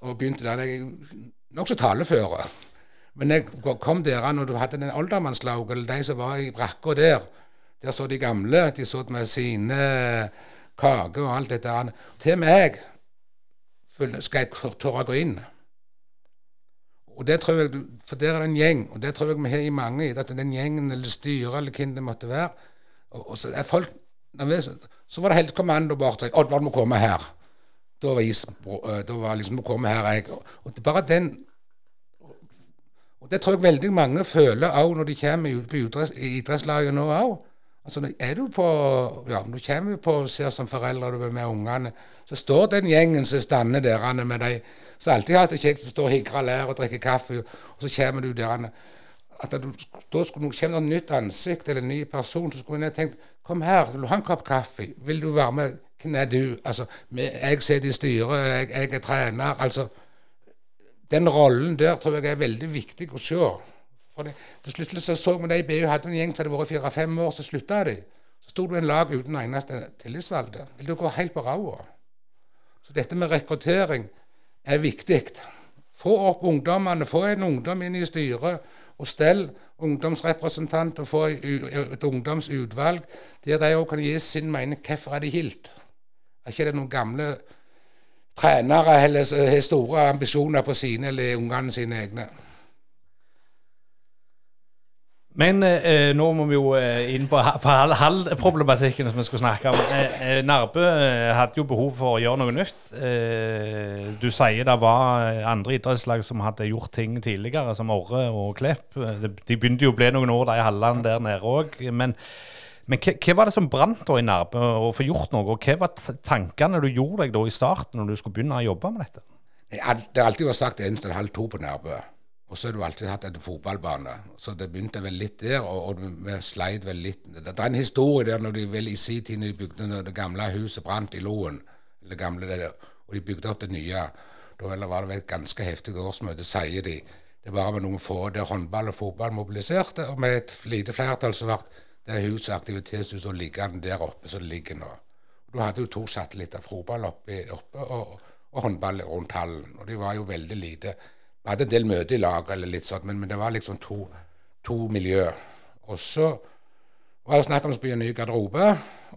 og begynte der. Er nokså taleføre. Men jeg kom der når du hadde den oldermannslauget, de som var i brakka der. Der så de gamle. De så med sine kaker og alt dette. der. Til meg skal jeg tørre å gå inn. Og det tror jeg, For der er det en gjeng, og det tror jeg vi har i mange. At den gjengen eller styret eller hvem det måtte være. Og, og så er folk nervøse. Så var det helt kommando bort. Oddvar, du må komme her. Da var isen øh, Da var liksom å komme her. Jeg. Og, det bare den og Det tror jeg veldig mange føler òg når de kommer på idretts, idrettslaget nå òg. Altså, er du på, ja, når du kommer på og ser som foreldre du er med ungene, så står den gjengen som stander der er med de som alltid har hatt det kjekt, som står og higrer lær og drikker kaffe, og så kommer du der er- at du, da skulle det et nytt ansikt eller en ny person, så skulle en tenkt Kom her, vil du ha en kopp kaffe? Vil du være med? Hvem er du? Altså, jeg sitter i styret, jeg, jeg er trener. Altså, den rollen der tror jeg er veldig viktig å se. For det, til slutt så, så vi de i BU hadde en gjeng som hadde vært fire-fem år, så slutta de. Så sto du i en lag uten eneste tillitsvalgte. Det du gå helt på ræva. Så dette med rekruttering er viktig. Få opp ungdommene, få en ungdom inn i styret, og stell ungdomsrepresentant og få et ungdomsutvalg der de òg kan gi sin mening. Hvorfor er de hilt? Er ikke det noen gamle trenere eller har store ambisjoner på sine eller ungene sine egne? Men eh, nå må vi jo eh, inn på ha- på halvproblematikken som vi skulle snakke om. Eh, Nærbø eh, hadde jo behov for å gjøre noe nytt. Eh, du sier det var eh, andre idrettslag som hadde gjort ting tidligere, som Orre og Klepp. Eh, De begynte jo å bli noen år, de Halland der nede òg. Men, men hva, hva var det som brant da i Nærbø å få gjort noe? Og hva var tankene du gjorde deg da i starten, når du skulle begynne å jobbe med dette? Det har alltid vært sagt en til halv to på Nærbø. Og så har du alltid hatt en fotballbane. Så det begynte vel litt der, og, og vi sleit vel litt. Det, er en historie der når de vel i sin tid de bygde det gamle huset brant i Loen, det gamle det og de bygde opp det nye. Da var det vel et ganske heftig årsmøte, sier de. Det var med noen få der håndball og fotball mobiliserte, og med et lite flertall så ble det er huset aktivitetshuset liggende der oppe som det ligger nå. Og Da hadde jo to satellitter, fotball oppe, oppe og, og håndball rundt hallen. Og de var jo veldig lite. Vi hadde en del møter i lag, eller litt sånn, men, men det var liksom to, to miljø. Og så var det snakk om å bygge ny garderobe.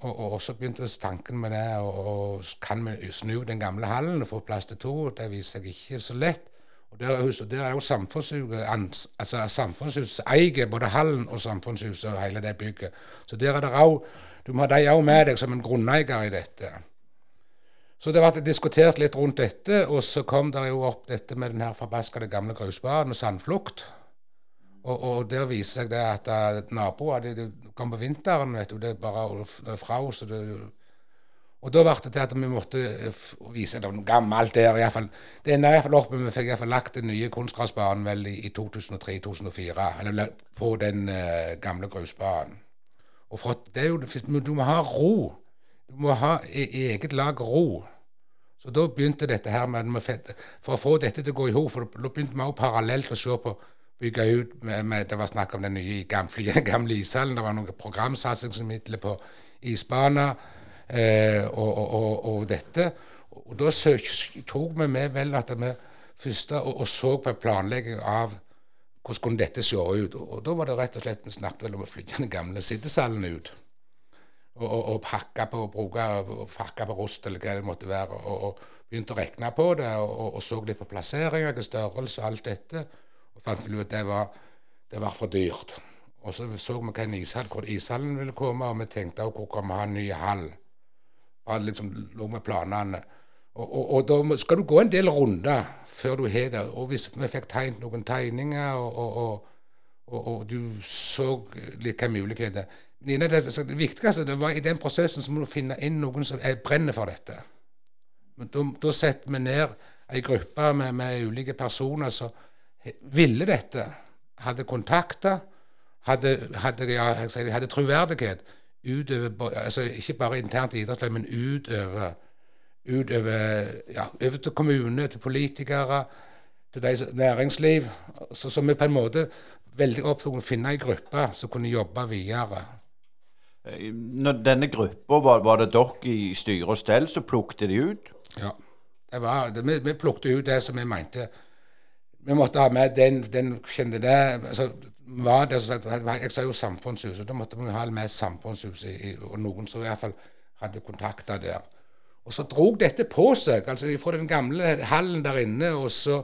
Og, og, så begynte tanken med det. Og, og kan vi snu den gamle hallen og få plass til to? Det viser seg ikke så lett. Og der, huset, der er jo Samfunnshuset altså Samfunnshuset eier både hallen og Samfunnshuset og hele det bygget. Så der er det òg Du må ha de òg med deg som en grunneier i dette. Så det ble diskutert litt rundt dette, og så kom det jo opp dette med den her forbaskede gamle grusbanen og sandflukt. Og, og, der viser seg det at uh, naboer de, de kom på vinteren, vet du, det er bare fra så det og da ble det til at vi måtte eh, vise noe gammelt der. I fall. Det enda iallfall oppe vi fikk iallfall lagt den nye kunstgressbanen vel i, i 2003-2004. Eller på den uh, gamle grusbanen. Og for det er jo, Du må ha ro. Du må ha e eget lag ro. Så da begynte dette her med For å få dette til å gå i hop, for da begynte vi òg parallelt å se på bygge ut med, med, Det var snakk om den nye gamle, gamle ishallen. Det var noen programsatsingsmidler på isbaner eh, og, og, og, dette. Og da tok vi med vel at vi først og, og så på planlegging av hvordan kunne dette se ut. Og, da var det rett og slett vi snakket vel om å flytte den gamle sittesalen ut. Og, og, og pakke på bruke, pakke på rust eller hva det måtte være. Og, og begynte å regne på det og, og så litt på plasseringer, størrelse og alt dette. Og fant vel ut at det var, det var for dyrt. Og så så vi hva ishall, hvor ishallen ville komme, og vi tenkte også hvor kan vi ha en ny hall. Han liksom lå med planene. Og, og, og, da skal du gå en del runder før du har det. Og hvis vi fikk tegnet noen tegninger, og, og, du så litt hva muligheter det, det viktigste det var i den prosessen så må du finne inn noen som er brenner for dette. Men da, da setter vi ned ei gruppe med, med, ulike personer som ville dette, hadde kontakter, hadde, hadde, ja, hadde troverdighet utover altså Ikke bare internt i idrettslag, men utover, utover ja, over til kommune, til politikere, til de, næringsliv. Så, så vi på en måte veldig opptatt av å finne ei gruppe som kunne jobbe videre. Eh, når denne gruppa, var, var, det dere i styre og stell som plukket de ut? Ja. Det var, det, vi, vi plukket ut det som vi mente Vi måtte ha med den, den kjente det altså, var det Jeg sa jo samfunnshuset. Da måtte vi ha med samfunnshuset og noen som i hvert fall hadde kontakter der. Og så drog dette på seg, altså fra den gamle hallen der inne. Og så,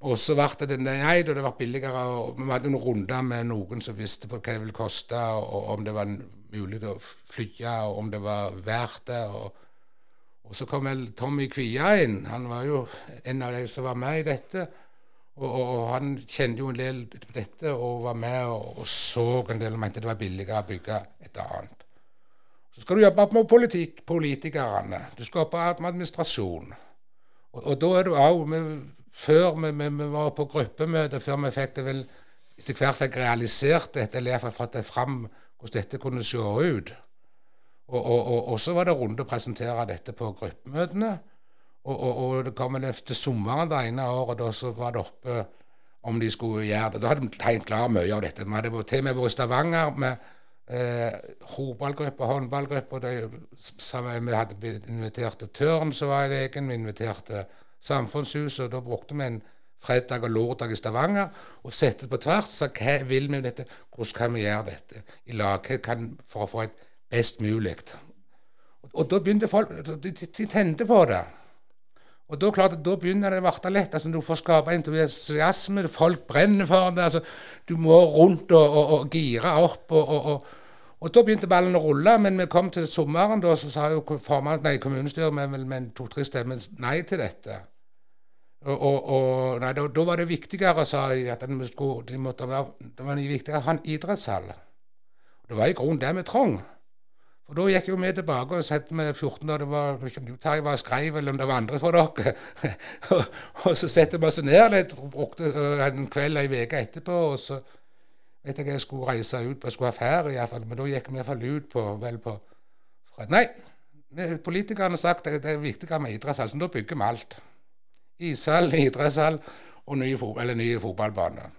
og så ble det nei, da det ble billigere. og Vi hadde noen runder med noen som visste på hva det ville koste, og om det var mulig å fly, og om det var verdt det. og og så kom vel Tommy Kvia inn. Han var jo en av de som var med i dette. Og, og, han kjente jo en del på dette og var med og, og, så en del og mente det var billigere å bygge et annet. Så skal du jobbe med politikk, politikerne. Du skal jobbe med administrasjon. Og, og da er du òg Før vi, vi, vi, var på gruppemøte, før vi fikk det vel etter hvert fikk realisert dette, eller iallfall fått det fram hvordan dette kunne se ut. Og så var det runde å presentere dette på gruppemøtene. Og, og, og det kom en til sommeren det ene året, da så var det oppe om de skulle gjøre det. Da hadde vi tegnet klar mye av dette. Vi hadde til og med vært i Stavanger med eh, håndballgruppa, håndballgruppe. Vi hadde invitert til Tørn, som var i egen. Vi inviterte Samfunnshuset. og Da brukte vi en fredag og lørdag i Stavanger og sette på tvers. Så hva vil vi med dette? Hvordan kan vi gjøre dette i lag for å få et best mulig? Og, og da begynte folk De, de tente på det. Og da, klart, da begynner det å bli lett. altså Du får skape entusiasme, folk brenner for det. altså Du må rundt og, og, og gire opp. og, og, da begynte ballen å rulle, men vi kom til sommeren, da så sa jo formann, nei, kommunestyret med, med to-tre stemmer nei til dette. Og, nei, da, da, var det viktigere, sa de, at de skulle, de måtte være, det var viktigere å ha en idrettshall. Det var i grunnen det vi trong. For Da gikk jo vi tilbake og satt med 14 da det var Terje var skreiv, eller om det var andre for dere. og, og, så setter vi oss ned litt, brukte en kveld ei uke etterpå. og så vet jeg jeg skulle reise ut jeg skulle ha ferie, iallfall, men da gikk vi iallfall ut på vel på Nei, politikerne har sagt at det er viktigere med idrettshall, så da bygger vi alt. Ishall, idrettshall og nye, nye fotballbaner.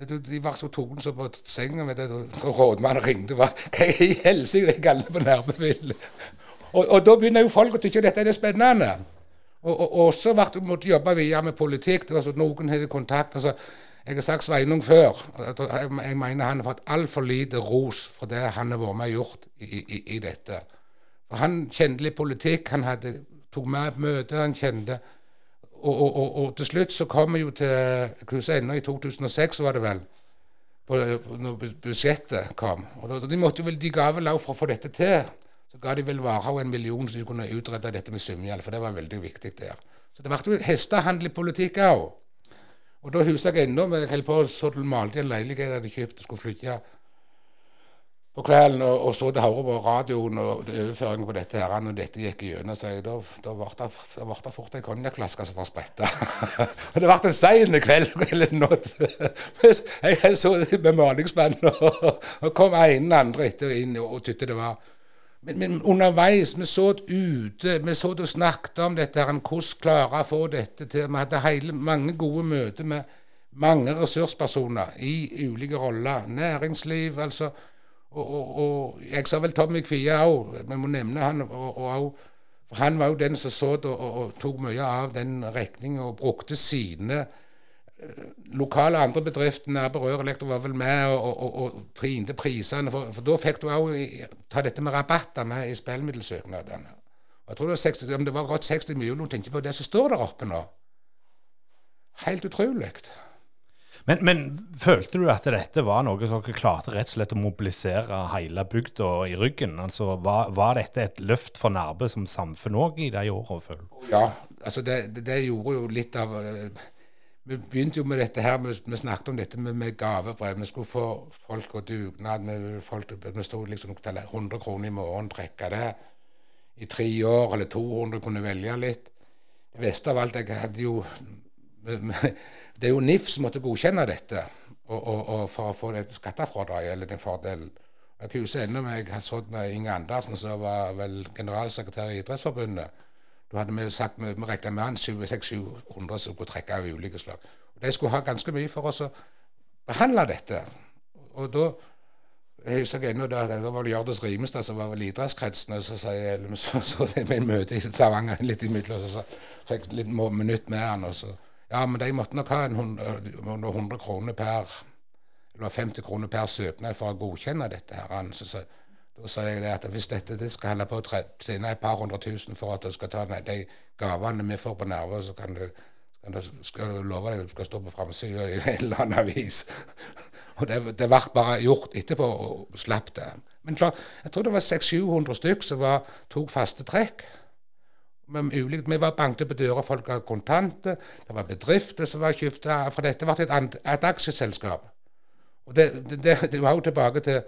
De var så tonen som på senga med det, og rådmannen ringte. Hva i helsike er alle på nærmefillet? Og, og da begynner jo folk å tykke dette er spennende. Og, og, og så ble det måtte jobbe videre med politikk. Altså, noen hadde kontakt. altså Jeg har sagt Sveinung før. Jeg jeg mener han har fått altfor lite ros for det han har vært med og gjort i, i, i dette. For Han kjente litt politikk, han hadde, tok med møter, han kjente og, og, og, og til slutt så kom vi jo til Cruise ennå i 2006, var det vel, på, når budsjettet kom. Og de, måtte vel, de ga vel også for å få dette til. Så ga de vel Varhaug en million så de kunne utrede dette med Symjal, for det var veldig viktig der. Så det ble jo hestehandel i politikk òg. Og da husker jeg ennå vi holdt på og så til malte i en leilighet jeg hadde kjøpt og skulle flytte på kvelden, og, og så det hører på radioen og overføringen på dette her, og dette gikk gjennom, så da, ble det, det fort en konjakkflaske som var spretta. det ble en sein kveld. eller noe. jeg, så med malingsmannen, og, og kom ene andre etter inn og, og tykte det var men, men underveis, vi så det ute, vi så det og snakket om dette, her, hvordan klare å få dette til. Vi hadde hele, mange gode møter med mange ressurspersoner i ulike roller. Næringsliv, altså. Og, og, og jeg sa vel Tommy Kvie òg, vi må nevne han. Og, for han var jo den som så det og, tok mye av den regninga og brukte sine lokale andre bedrifter nær Berør Elektro var vel med og, og, printe prisene. For, for da fikk du òg ta dette med rabatter med i spillmiddelsøknadene. Jeg tror det var 60, om det var godt 60 millioner, tenker på det som står der oppe nå. Helt utrolig. Men, men følte du at dette var noe som dere klarte rett og slett å mobilisere hele bygda i ryggen? Altså, var, var dette et løft for Nærbø som samfunn òg i de åra? Ja, altså det, det, gjorde jo litt av eh, Vi begynte jo med dette her, vi, vi snakket om dette med, med gavebrev. Vi skulle få folk og dugnad. Vi, vi sto liksom til 100 kroner i måneden, trekke det i tre år, eller 200, kunne velge litt. Det beste av alt, jeg hadde jo Det er jo NIF som måtte godkjenne dette og, og, og for å få det skattefradraget, eller den fordelen. Jeg husker ennå jeg har sittet med Inge Andersen, som var vel generalsekretær i Idrettsforbundet. Da hadde vi sagt, vi, vi regna med han 600-700 som kunne trekke av ulike slag. Og De skulle ha ganske mye for oss å behandle dette. Og da jeg husker ennå da, det var Hjørdis Rimestad som var vel idrettskretsen, og så sa jeg, så, så det med en møte i Stavanger litt imidlertid, og så, så fikk litt minutt med han, og så Ja, men de måtte nok ha en 100, 100 kroner per eller 50 kroner per søknad for å godkjenne dette. her. Så, så, da sa jeg at hvis dette det skal holde på å tjene et par hundre tusen for at du skal ta de- gavene vi får på Nerve, så kan du, skal du love deg at du skal stå på framsida i en eller annen avis. og det, det ble bare gjort etterpå, og slapp det. Men klar, jeg tror det var 600-700 stykk som tok faste trekk. Vi var banket på døra, folk hadde kontanter. Det var bedrifter som var kjøpt For dette ble et, et aksjeselskap. Og det, det, det, det var jo tilbake til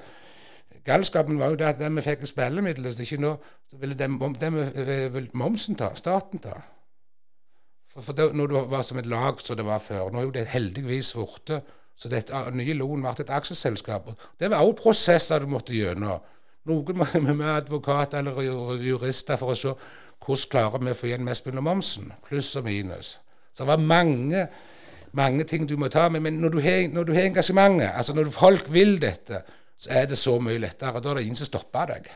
Galskapen var jo det at den vi fikk spillemidler, så ikke nå, så ville den, den vi- ville momsen ta, staten ta. For, for det, når du var som et lag som det var før, nå er jo det heldigvis borte, så dette ah, nye lån ble et aksjeselskap. Det var også prosesser du måtte gjennom. Noen med advokater eller jurister for å se hvordan klarer vi å få igjen mest mulig momsen, pluss og minus. Så det var mange mange ting du må ta med, men når du har, engasjementet, altså når folk vil dette, så er det så mye lettere. Da er det ingen som stopper deg.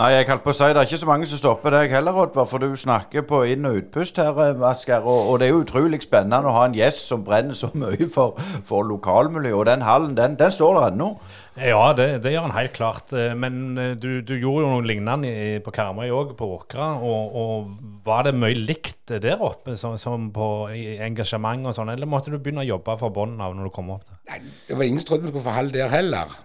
Nei, jeg holdt på å si det er ikke så mange som stopper deg heller, Oddvar, for du snakker på inn- og utpust her, eh, Asgeir. Og, og det er jo utrolig spennende å ha en gjest som brenner så mye for, for lokalmiljøet. Og den hallen, den, den står der ennå. Ja, det, det gjør han helt klart. Eh, Men eh, du, du gjorde jo noe lignende på Karmøy òg, på Åkra. Og, og var det mye likt der oppe, som, som på engasjement og sånn, eller måtte du begynne å jobbe fra bunnen av når du kom opp der? Nei, det var ingen som trodde vi skulle få hall der heller.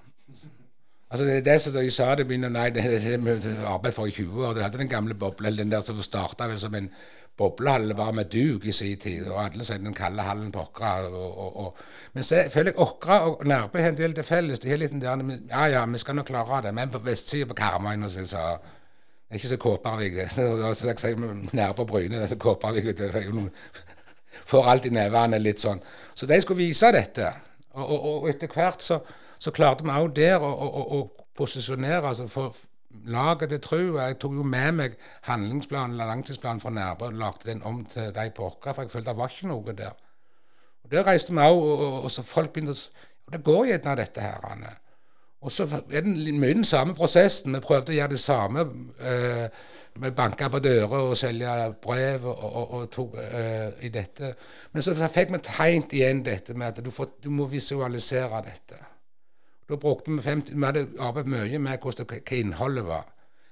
Altså det er det som de sa det begynner, nei, det det med arbeid for i 20 år. Du hadde den gamle bobla, den der som starta vel som en boblehall bare med duk i sin tid, og alle sier den kalde hallen på Åkra. Men så føler jeg Åkra og Nærbø har en del til felles. De har litt den der Ja ja, vi skal nå klare det. Men på vestsida på Karmøy som jeg ikke så Kåpervik. Så jeg sier Nærbø og Bryne, så Kåpervik. vet du, Får alt i nevene litt sånn. Så de skulle vise dette. Og, og etter hvert så, så klarte vi òg der å, å, å, posisjonere altså for laget til tru. Jeg tok jo med meg handlingsplanen eller langtidsplanen fra Nærbø og lagde den om til de på Åkra, for jeg følte det var ikke noe der. Og Der reiste vi òg, og, og, og så folk begynte å Og det går gjerne dette her. Anne. Og så er det mye den samme prosessen. Vi prøvde å gjøre det samme. Eh, vi banka på dører og selge brev og, og, og tok eh, i dette. Men så fikk vi tegnet igjen dette med at du, får, du må visualisere dette. Da brukte vi 50, vi hadde arbeidet mye med hvordan, hva innholdet var.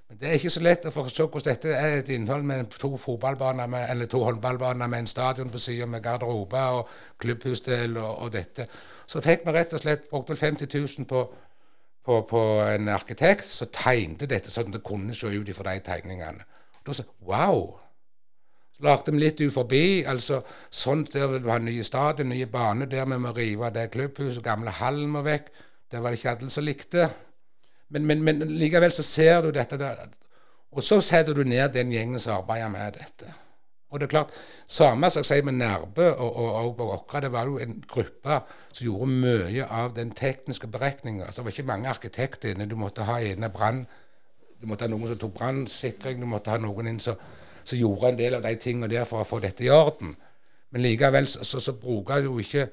Men det er ikke så lett å forstå hvordan dette er et innhold med to fotballbaner med, eller to håndballbaner med en stadion på sida med garderober og klubbhusdel og, og, dette. Så fikk vi rett og slett brukt 50 000 på, på, på en arkitekt som tegnte dette sånn at det kunne se ut fra de tegningene. Da sa wow! Så lagde vi litt uforbi. altså sånn der vil vi ha nye stadion, nye bane, Der vi må rive det klubbhuset, gamle hallen må vekk. Det var det ikke alle som likte. Men, men, men, likevel så ser du dette der, Og så setter du ned den gjengen som arbeider med dette. Og det er klart, Samme som jeg sier med Nærbø og, og, det var jo en gruppe som gjorde mye av den tekniske beregninga. Altså, det var ikke mange arkitekter inne. Du måtte ha inne brann, du måtte ha noen som tok brannsikring, du måtte ha noen inn som, som, gjorde en del av de tingene der for å få dette i orden. Men likevel så, så, så bruker jo ikke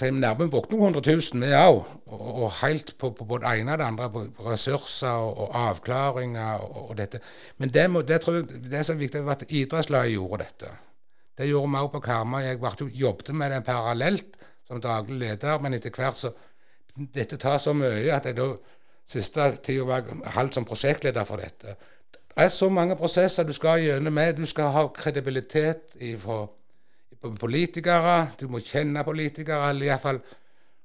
jeg Nærmere brukte noen hundre tusen, vi òg. Og, og helt på, på, både ene og det andre, på, ressurser og, og avklaringer og, og, dette. Men det, må, det, tror jeg, det er så viktig at idrettslaget gjorde dette. Det gjorde vi òg på Karmøy. Jeg ble, jobbet med det parallelt som daglig leder, men etter hvert så Dette tar så mye at jeg da siste tida var halvt som prosjektleder for dette. Det er så mange prosesser du skal gjennom med. Du skal ha kredibilitet fra politikere. Du må kjenne politikere, eller iallfall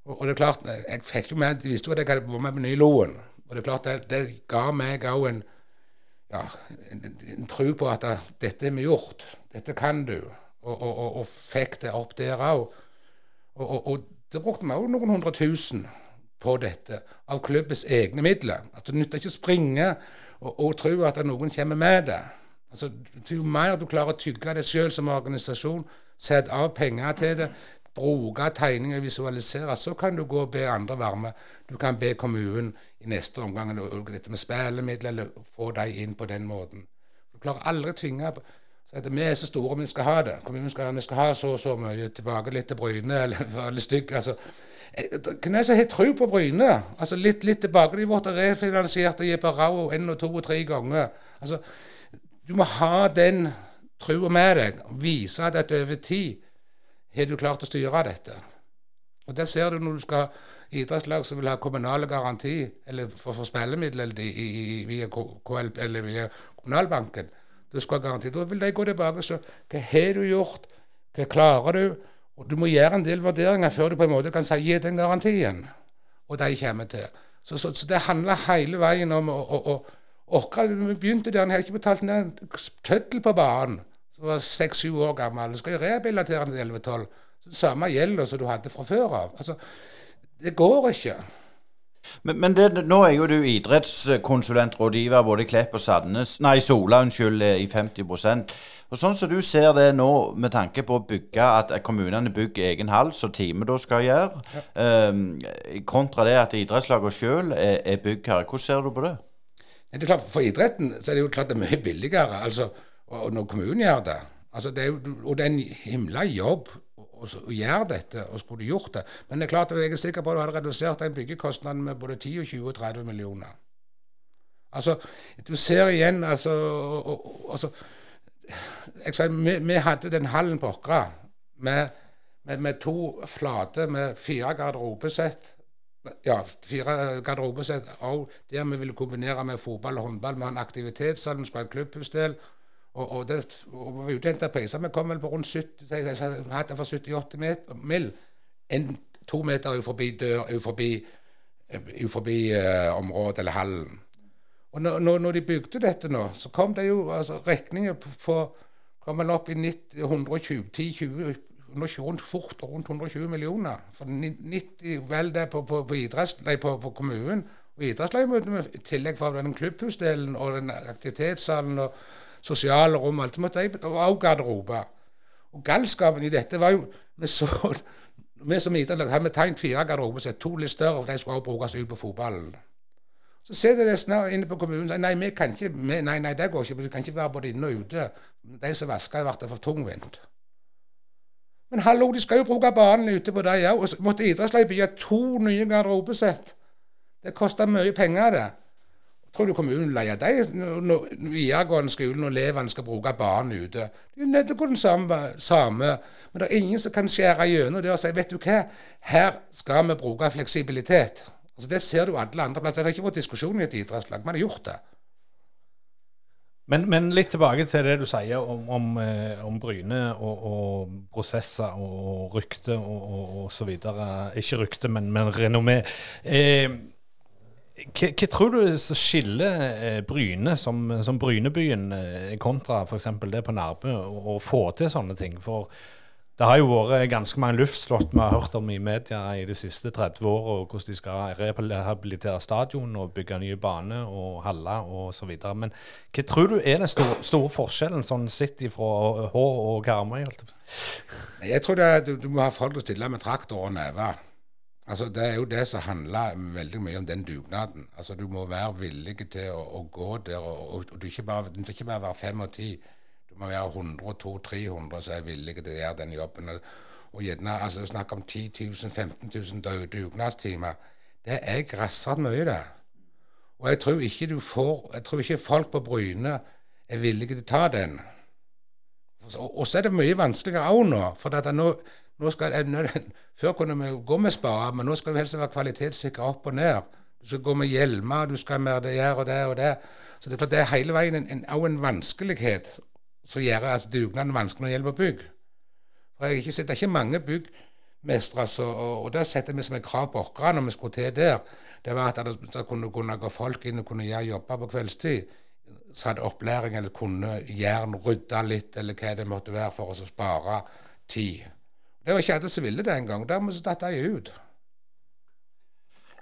og, og det er klart, jeg fikk jo med, De visste jo at jeg hadde vært med på Nyloen. Og det er klart, det, det ga meg òg en, ja, en, en tro på at det, dette er vi gjort. Dette kan du. Og, og, og fikk det opp der òg. Og, det brukte vi òg noen hundre tusen på dette av klubbens egne midler. Altså, det nytter ikke å springe og, og tro at noen kommer med det. Altså, Jo mer du klarer å tygge det sjøl som organisasjon, Sett av penger til det. Bruke tegninger, visualisere. Så kan du gå og be andre være med. Du kan be kommunen i neste omgang dette med spillemidler, eller få dem inn på den måten. Du klarer aldri å tvinge så at Vi er så store, vi skal ha det. Kommunen skal, vi skal ha så og så mye. Tilbake litt til Bryne, eller for litt stykk. altså. Det som har tro på Bryne? Altså Litt, litt tilbake. De ble refinansiert og en og to og tre ganger. Altså, Du må ha den trua med deg, vise at over tid har du klart å styre dette. Og Det ser du når du skal idrettslag som vil ha kommunale garanti, eller for, for spillemidler via KL, eller via Kommunalbanken. Du skal ha garanti. Da vil de gå tilbake og se hva har du gjort, hva klarer du? Og Du må gjøre en del vurderinger før du på en måte kan si gi den garantien. Og de kommer til. Så, så, så det handler hele veien om å, å, å Vi begynte der, han hadde ikke betalt en tøddel på baren. Som var seks-sju år gammel. Du skal jo rehabilitere den til 11-12. Samme gjelder som du hadde fra før av. Altså, det går ikke. Men, men det, nå er jo du idrettskonsulentrådgiver både i Klepp og Sandnes Nei, Sola, unnskyld, i 50% Og Sånn som du ser det nå, med tanke på å bygge at kommunene bygger egen hall, som teamet da skal gjøre, ja. um, kontra det at idrettslagene sjøl er, er byggherre. Hvordan ser du på det? Det er klart, For idretten så er det jo klart det er mye billigere altså, og når kommunen gjør det. Altså, det er jo, og det er en himla jobb å, gjøre dette, og skulle gjort det. Men det er klart, jeg er sikker på at du hadde redusert den byggekostnaden med både 10 og 20 og 30 millioner. Altså, du ser igjen altså, og, og, altså jeg sa, vi, vi, hadde den hallen på Åkra med, med, med, to flate med fire garderobesett ja, fire garderobesett òg der vi ville kombinere med fotball og håndball. Vi har en aktivitetssal, vi skulle ha en klubbhusdel. Og, og, det, og vi priser. Vi kom vel på rundt 70 jeg, jeg, hadde for 70-80 mill. En to meter er forbi dør, er forbi, er forbi uh, området eller hallen. Og når, når, de bygde dette nå, så kom det jo altså, regninger på kom vel opp i 90, 120, 10-20 rundt fort rundt 120 millioner. For 90 vel det på, på, på, idretts, på, på kommunen. Og idrettslaget i tillegg for den klubbhusdelen og den aktivitetssalen og sosiale rom alt, måtte jeg, og også garderober. Og galskapen i dette var jo Vi så vi som idrettslag hadde tegnet fire garderobesett, to litt større, for de skulle også brukes ut på fotballen. Så sitter de snart inne på kommunen og sier nei, vi kan ikke, vi, nei, nei, det går ikke, vi kan ikke være både inne og ute. De som vasker, ble for tungvint. Men hallo, de skal jo bruke banen ute på dem òg. Og så måtte idrettslaget bygge to nye garderobesett Det koster mye penger, det. Tror du kommunen leier dem når videregående skolen og elevene skal bruke banen ute? Det er nødt til å gå den samme, samme. Men det er ingen som kan skjære gjennom det og si vet du hva, her skal vi bruke fleksibilitet. Altså Det ser du alle andre plasser. Det har ikke vært diskusjon i et idrettslag. Man har gjort det. Men, men, litt tilbake til det du sier om, om, eh, om Bryne og, og, prosesser og rykte og, og, og, så videre. Ikke rykte, men, men renommé. Eh, hva, hva, tror du skiller eh, Bryne som, som Brynebyen eh, kontra f.eks. det på Nærbø, å få til sånne ting? For det har jo vært ganske mange luftslott vi har hørt om i media i de siste 30 åra, hvordan de skal rehabilitere stadion og bygge nye baner og haller osv. Men hva tror du er den store, store forskjellen sånn sett fra Hå og Karmøy? Jeg tror det, du, du, må ha folk til å stille med traktor og neve. Altså, det er jo det som handler veldig mye om den dugnaden. Altså, Du må være villig til å, å gå der, og, og, og du ikke bare, du ikke bare være fem og ti må være 100 200-300 som er villige til å gjøre den jobben. Og gjerne altså, snakk om 10 000, 15 000 dugnadstimer. Det er grassat mye, det. Og jeg tror ikke du får Jeg tror ikke folk på Bryne er villige til å ta den. Og så er det mye vanskeligere òg nå. For at nå, nå skal, Før kunne vi gå med spade, men nå skal du helst være kvalitetssikra opp og ned. Du skal gå med hjelmer, du skal med det her og det og det. Så det er, det er hele veien en, en, en vanskelighet som gjør altså, dugnaden vanskelig når det gjelder bygg. For jeg har ikke sett, Det er ikke mange byggmestere, og, og det setter vi som et krav på oss når vi skulle til der. Det var at det kunne, kunne gå folk inn og kunne gjøre jobber på kveldstid. Så hadde opplæring eller kunne jern rydde litt, eller hva det måtte være, for å spare tid. Det var ikke alle som ville det engang. Dermed så datt de ut.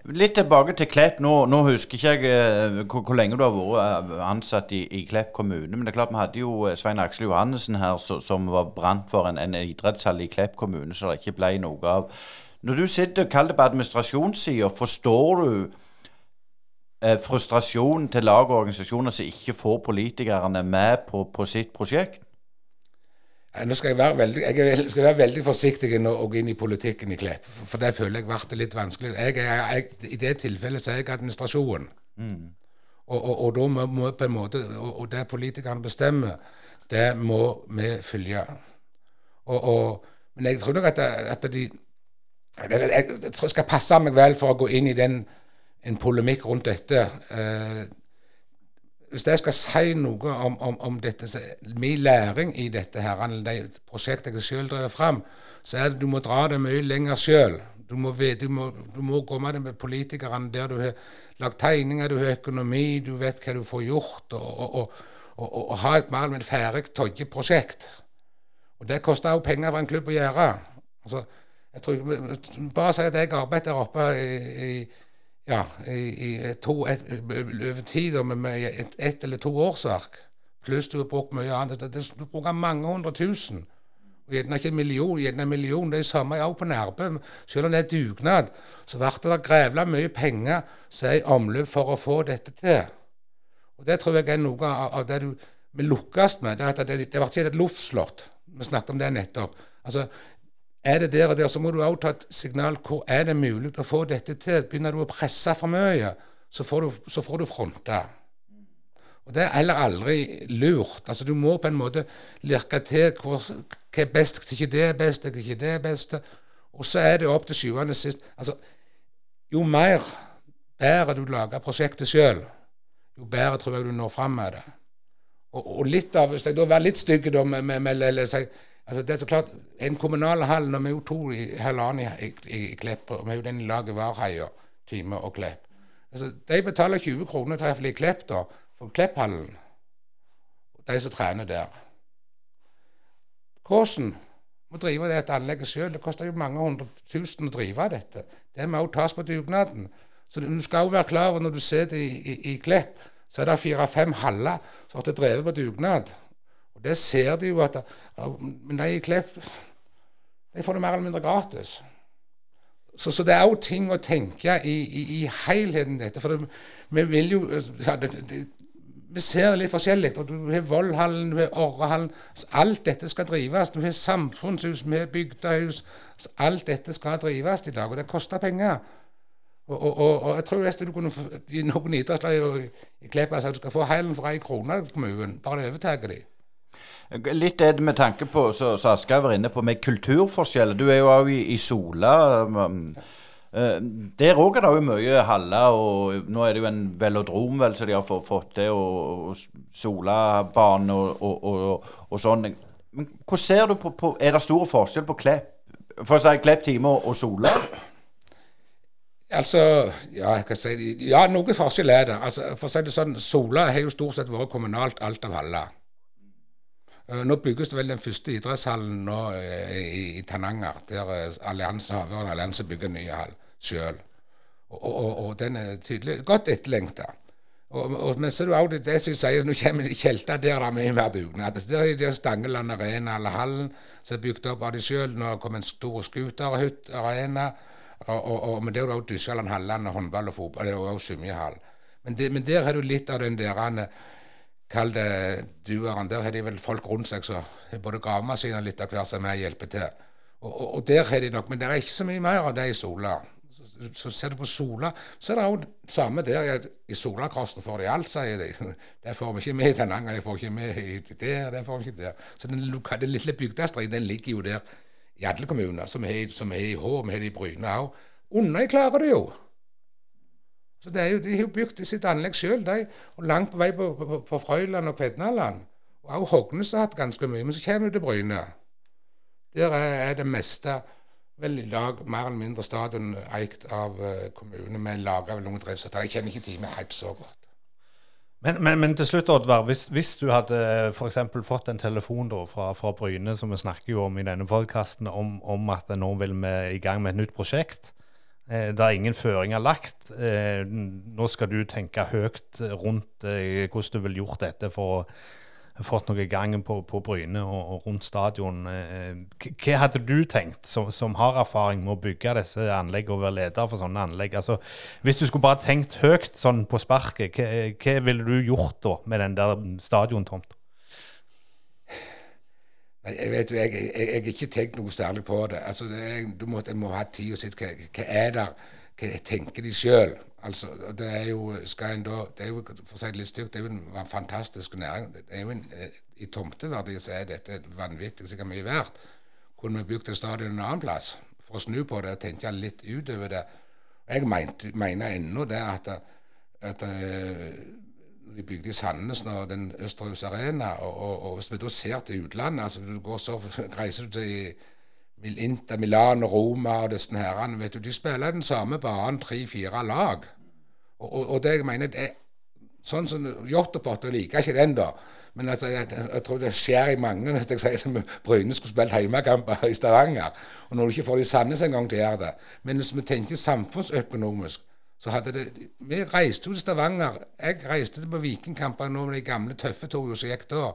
Litt tilbake til Klepp. Nå, nå husker ikke jeg uh, hvor, hvor, lenge du har vært uh, ansatt i, i, Klepp kommune. Men det er klart vi hadde jo uh, Svein Aksel Johannessen her så, som var brant for en, en idrettshall i Klepp kommune så det ikke ble noe av. Når du sitter kall det på administrasjonssida, forstår du frustrasjonen til lag og organisasjoner som ikke får politikerne med på, på sitt prosjekt? Nå skal jeg være veldig, jeg skal være veldig forsiktig med å gå inn i politikken i Klepp, for det føler jeg ble litt vanskelig. Jeg, jeg, I det tilfellet så er jeg administrasjonen. Mm. Og, og, og, da må, må på en måte, og, og det politikerne bestemmer, det må vi følge. men jeg tror nok at, at de jeg, tror jeg skal passe meg vel for å gå inn i den, en polemikk rundt dette. Eh, hvis jeg skal si noe om, om, om dette, min læring i dette her, de prosjektet jeg selv driver fram, så er det du må dra det mye lenger sjøl. Du må, du, må, du må komme det med politikerne der du har lagd tegninger, du har økonomi, du vet hva du får gjort, og, og, og, og ha et mer eller mindre ferdig toggeprosjekt. Og det koster også penger for en klubb å gjøre. Altså, jeg tror, bare si at jeg arbeider der oppe i, i ja, i, i to, et, over tid med, ett et eller to årsverk, pluss du har brukt mye annet. Du bruker mange hundre tusen. Og Gjerne ikke en million, gjerne en million. Det er samme òg på Nærbø. Selv om det er dugnad, så blir det grevla mye penger som er i omløp for å få dette til. Og Det tror jeg er noe av, av det du vi lukkes med. Det ble ikke et luftslott. Vi snakket om det nettopp. Altså, er det der og der, så må du også ta et signal. Hvor er det mulig å få dette til? Begynner du å presse for mye, så får du, så får du fronte. Og Det er heller aldri lurt. Altså Du må på en måte lirke til hvor, hva er best, hva ikke det er best, hva ikke det er best. Og så er det opp til syvende og sist altså, Jo mer bedre du lager prosjektet sjøl, jo bedre tror jeg du når fram med det. Og, og litt av, Hvis jeg da var litt stygg med, med, med, med Altså, det er så klart, En kommunal hall, når vi er jo to i halvannen i, i, i Klepp, og vi er jo den i laget Varheia, Time og Klepp altså, De betaler 20 kroner til i Klepp, da, for Klepphallen. De som trener der. Kåsen må drive dette anlegget sjøl. Det koster jo mange hundre tusen å drive dette. Det må også tas på dugnaden. Så du skal jo være klar over når du sitter i, i, i Klepp, så er det fire-fem haller som har drevet på dugnad. Det ser de jo at Men de i Klepp de får det mer eller mindre gratis. Så, så det er jo ting å tenke i, i, i helheten dette. For det, vi vil jo ja, det, det, Vi ser litt forskjellig. og Du har Vollhallen, du har Orrehallen. Alt dette skal drives. Du har samfunnshus, vi har bygdehus. Alt dette skal drives i dag, og det koster penger. Og, og, og, og jeg tror hvis du kunne i noen idrettslag i, i Klepp altså, du skal få heilen for ei krone av kommunen, bare overtar de. Litt det med tanke på, så så Asker var inne på, med kulturforskjeller. Du er jo òg i, i Sola. um, eh, der òg er det jo mye haller, og nå er det jo en velodrom vel, så de har fått, til, og, og Solabane og, og, og, og sånn. Men hvordan ser du på, på Er det stor forskjell på Klepp For å si Klepp time og, Sola? Altså, ja, si. Ja, noe forskjell er det. Altså, for å si det sånn, Sola har jo stort sett vært kommunalt alt av Halla. Eh, Nå bygges det vel den første idrettshallen nå eh, i, i Tananger, der eh, Allianse Havørn Allianse bygger en ny hall sjøl. Og, og, og, den er tydelig godt etterlengta. Men så er det også det, det som sier, nå kommer de kjelter der er det mye mer dugnad. Der er der Stangeland Arena, eller hallen, som er bygd opp av de sjøl. Nå kom en stor scooterarena. Men det er jo også Dysjaland Halland, håndball og fotball. Det er jo også svømmehall. Men, det, men der har du litt av den der Kall det dueren. Der har de vel folk rundt seg som både gravemaskiner litt av hver som jeg hjelper til. Og, og, og der har de nok, men det er ikke så mye mer av det i Sola. Så, så ser du på Sola, så er det det samme der. I Solakrossen får de alt, sier de. Det får vi ikke med i Tananger, de får ikke med i der, det får vi ikke der. Så den, den lille bygdestriden, den ligger jo der i alle kommuner, som er, som i Hå, vi har det i Bryne òg. Unnøy klarer det jo. Så det er jo, De har bygd sitt anlegg sjøl. Langt på vei på, på, på Frøyland og Kvednaland. Og også Hognes har hatt ganske mye. Men så kommer du til Bryne. Der er, det meste vel i dag mer eller mindre stadion eid av uh, kommunene med laga av noen driftsavtaler. Jeg kjenner ikke teamet helt så godt. Men, men, men til slutt, Oddvar, hvis, hvis du hadde f.eks. fått en telefon da, fra, fra Bryne, som vi snakker jo om i denne podkasten, om, om at nå vil vi i gang med et nytt prosjekt. Eh, det er ingen føringer lagt. Eh, nå skal du tenke høyt rundt eh, hvordan du ville gjort dette for å fått noe i gang på, på Bryne og, rundt stadion. Hva hadde du tenkt, som, som har erfaring med å bygge disse anleggene og være leder for sånne anlegg? Altså, hvis du skulle bare tenkt høyt sånn på sparket, hva, hva ville du gjort da med den der stadiontomta? Jeg vet jo, jeg, jeg, jeg har ikke tenkt noe særlig på det. Altså, det er, du må, jeg må ha tid og se hva, hva er der, hva tenker de sjøl. Altså, det er jo skal en da, det er jo, For å si det litt stygt, det er jo en fantastisk næring. Det er jo en, eh, I tomteverdi så er dette vanvittig, sikkert mye verdt. Kunne vi bygd et stadion en annen plass for å snu på det og tenke litt utover det? Jeg mente, mener ennå det at, at eh, de bygde i Sandnes og den Østerhus Arena, og, og, og hvis vi da ser til utlandet altså du går så, Reiser du til Inter, og Roma og disse herrene, vet du, de spiller den samme banen tre-fire lag. Og, og, og det jeg mener det er Sånn som Jåttåpott, liker ikke den, da. Men altså, jeg, jeg tror det skjer i mange hvis jeg sier at Bryne skulle spilt hjemmekamper i Stavanger. Og når du ikke får det i Sandnes engang til å det. Men hvis vi tenker samfunnsøkonomisk, så hadde det Vi reiste jo til Stavanger. Jeg reiste på Vikingkamper nå med de gamle tøffe toga som gikk da.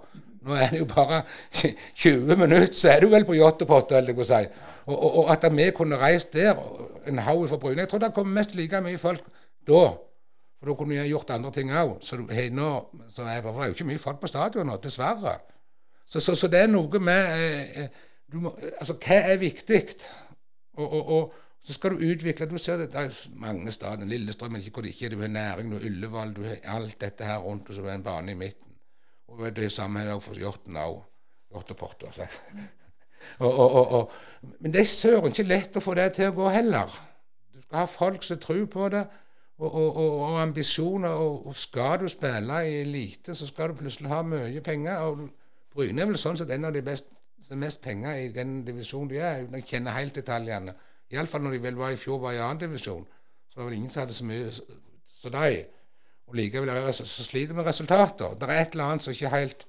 Nå er det jo bare 20 minutter, så er du vel på Jåttåpott, holdt jeg på si. Og, og, og at vi kunne reist der, en haug fra Bryne Jeg tror det kom mest like mye folk da. For da kunne vi gjort andre ting òg. Så, nå, så er, det er jo ikke mye folk på stadion nå, dessverre. Så, så, så det er noe med eh, eh, må, Altså, hva er viktig? Og, og, og så skal du utvikle Du ser det, det er mange steder. Lillestrøm er ikke hvor det ikke er. Du har næring, du har Ullevål, du har alt dette her rundt, og så er det en bane i midten. Og det er samme her for Hjorten òg. Jåttåpott. Altså. Og, og, og, og, men det er søren ikke lett å få det til å gå heller. Du skal ha folk som tror på det, og, ambisjoner. Og, skal du spille i elite, så skal du plutselig ha mye penger. Og Bryne er vel sånn sett en av de best, mest penger i den divisjonen de er. Jeg kjenner helt detaljene. Iallfall når de vel var i fjor var i andredivisjon. divisjon, så var vel ingen som hadde så mye som de. Og likevel er så, så sliter med resultater. Det er et eller annet som ikke helt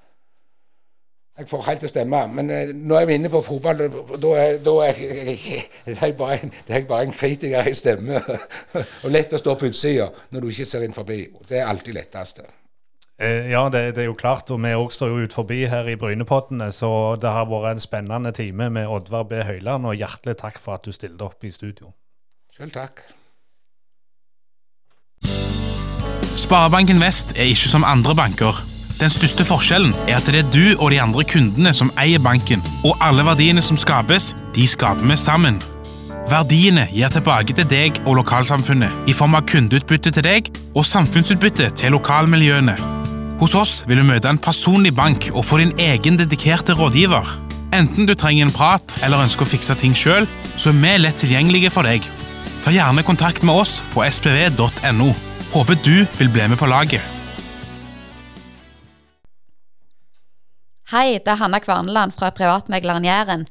jeg får helt til å stemme. Men eh, når jeg vi inne på fotball, da er, da er jeg, det er bare en, det er bare en kritiker i stemme. og lett å stå på utsida når du ikke ser inn forbi. Det er alltid lettest. Eh, ja, det, det er jo klart, og vi òg står jo ut forbi her i Brynepoddene, så det har vært en spennende time med Oddvar B. Høyland, og hjertelig takk for at du stilte opp i studio. Sjøl takk. Sparebanken Vest er ikke som andre banker. Den største forskjellen er at det er du og de andre kundene som eier banken, og alle verdiene som skapes, de skaper vi sammen. Verdiene gir tilbake til deg og lokalsamfunnet i form av kundeutbytte til deg og samfunnsutbytte til lokalmiljøene. Hos oss vil du møte en personlig bank og få din egen dedikerte rådgiver. Enten du trenger en prat eller ønsker å fikse ting sjøl, så er vi lett tilgjengelige for deg. Ta gjerne kontakt med oss på spv.no. Håper du vil bli med på laget. Hei, det er Hanna Kvarneland fra Privatmegleren Jæren.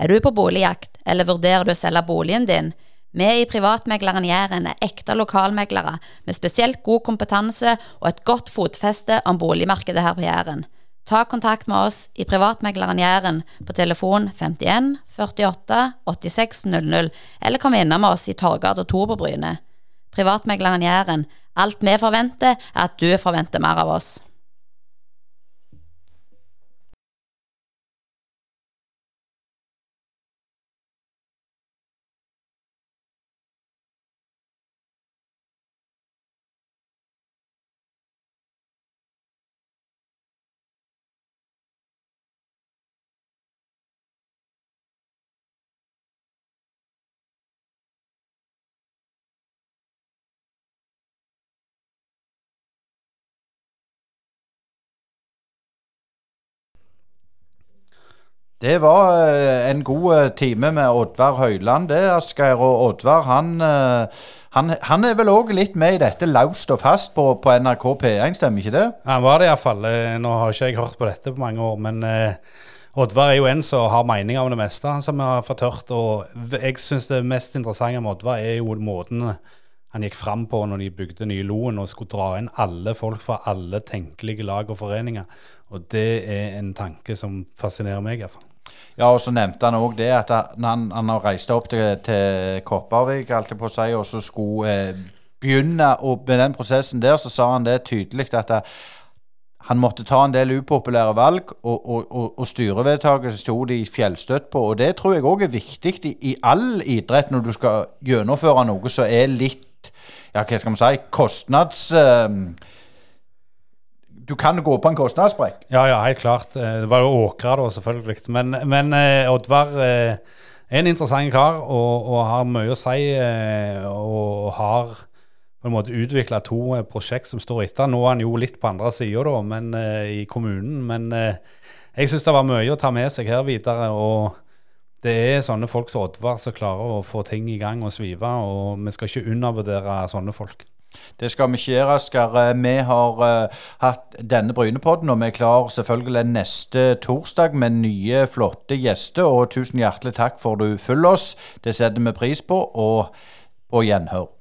Er du på boligjakt, eller vurderer du å selge boligen din? Vi i Privatmegleren Jæren er ekte lokalmeglere med spesielt god kompetanse og et godt fotfeste om boligmarkedet her på Jæren. Ta kontakt med oss i Privatmegleren Jæren på telefon 51 48 86 00, eller kom innom oss i Torgata 2 på. Privatmegleren Jæren. Alt vi forventer, er at du forventer mer av oss. Det var eh, en god eh, time med Oddvar Høyland, det, Asgeir. Og Oddvar, han, eh, han, han er vel òg litt med i dette laust og fast på, på NRK P1, stemmer ikke det? Han var det iallfall. Nå har ikke jeg hørt på dette på mange år, men eh, Oddvar er jo en som har meninger om det meste, som vi har fått hørt. Og jeg syns det mest interessante med Oddvar er jo måten han gikk fram på når de bygde nye Loen og skulle dra inn alle folk fra alle tenkelige lag og foreninger. Og det er en tanke som fascinerer meg, iallfall. Ja, og så nevnte han òg det at han, han reiste opp til, til Kopervik alltid og så skulle eh, begynne og med den prosessen der, så sa han det tydelig at det, han måtte ta en del upopulære valg, og, og, og, og styrevedtaket sto de fjellstøtt på. Og det tror jeg òg er viktig i, i, all idrett når du skal gjennomføre noe som er litt, ja, hva skal man si, kostnads... Eh, du kan gå på en kostnadssprekk. Ja, ja, helt klart. Eh, det var jo Åkra, da, selvfølgelig. Men, men eh, Oddvar eh, er en interessant kar og, og, har mye å si. Og har på en måte utvikla to prosjekt som står etter. Nå er han jo litt på andre sida, men i kommunen. Men jeg syns det var mye å ta med seg her videre. og det er sånne folk som Oddvar som klarer å få ting i gang og svive, og vi skal ikke undervurdere sånne folk. Det skal vi ikke gjøre, vi har uh, hatt denne Brynepodden, og vi er klar selvfølgelig neste torsdag med nye, flotte gjester. Og tusen hjertelig takk for du følger oss. Det setter vi pris på, og på gjenhør.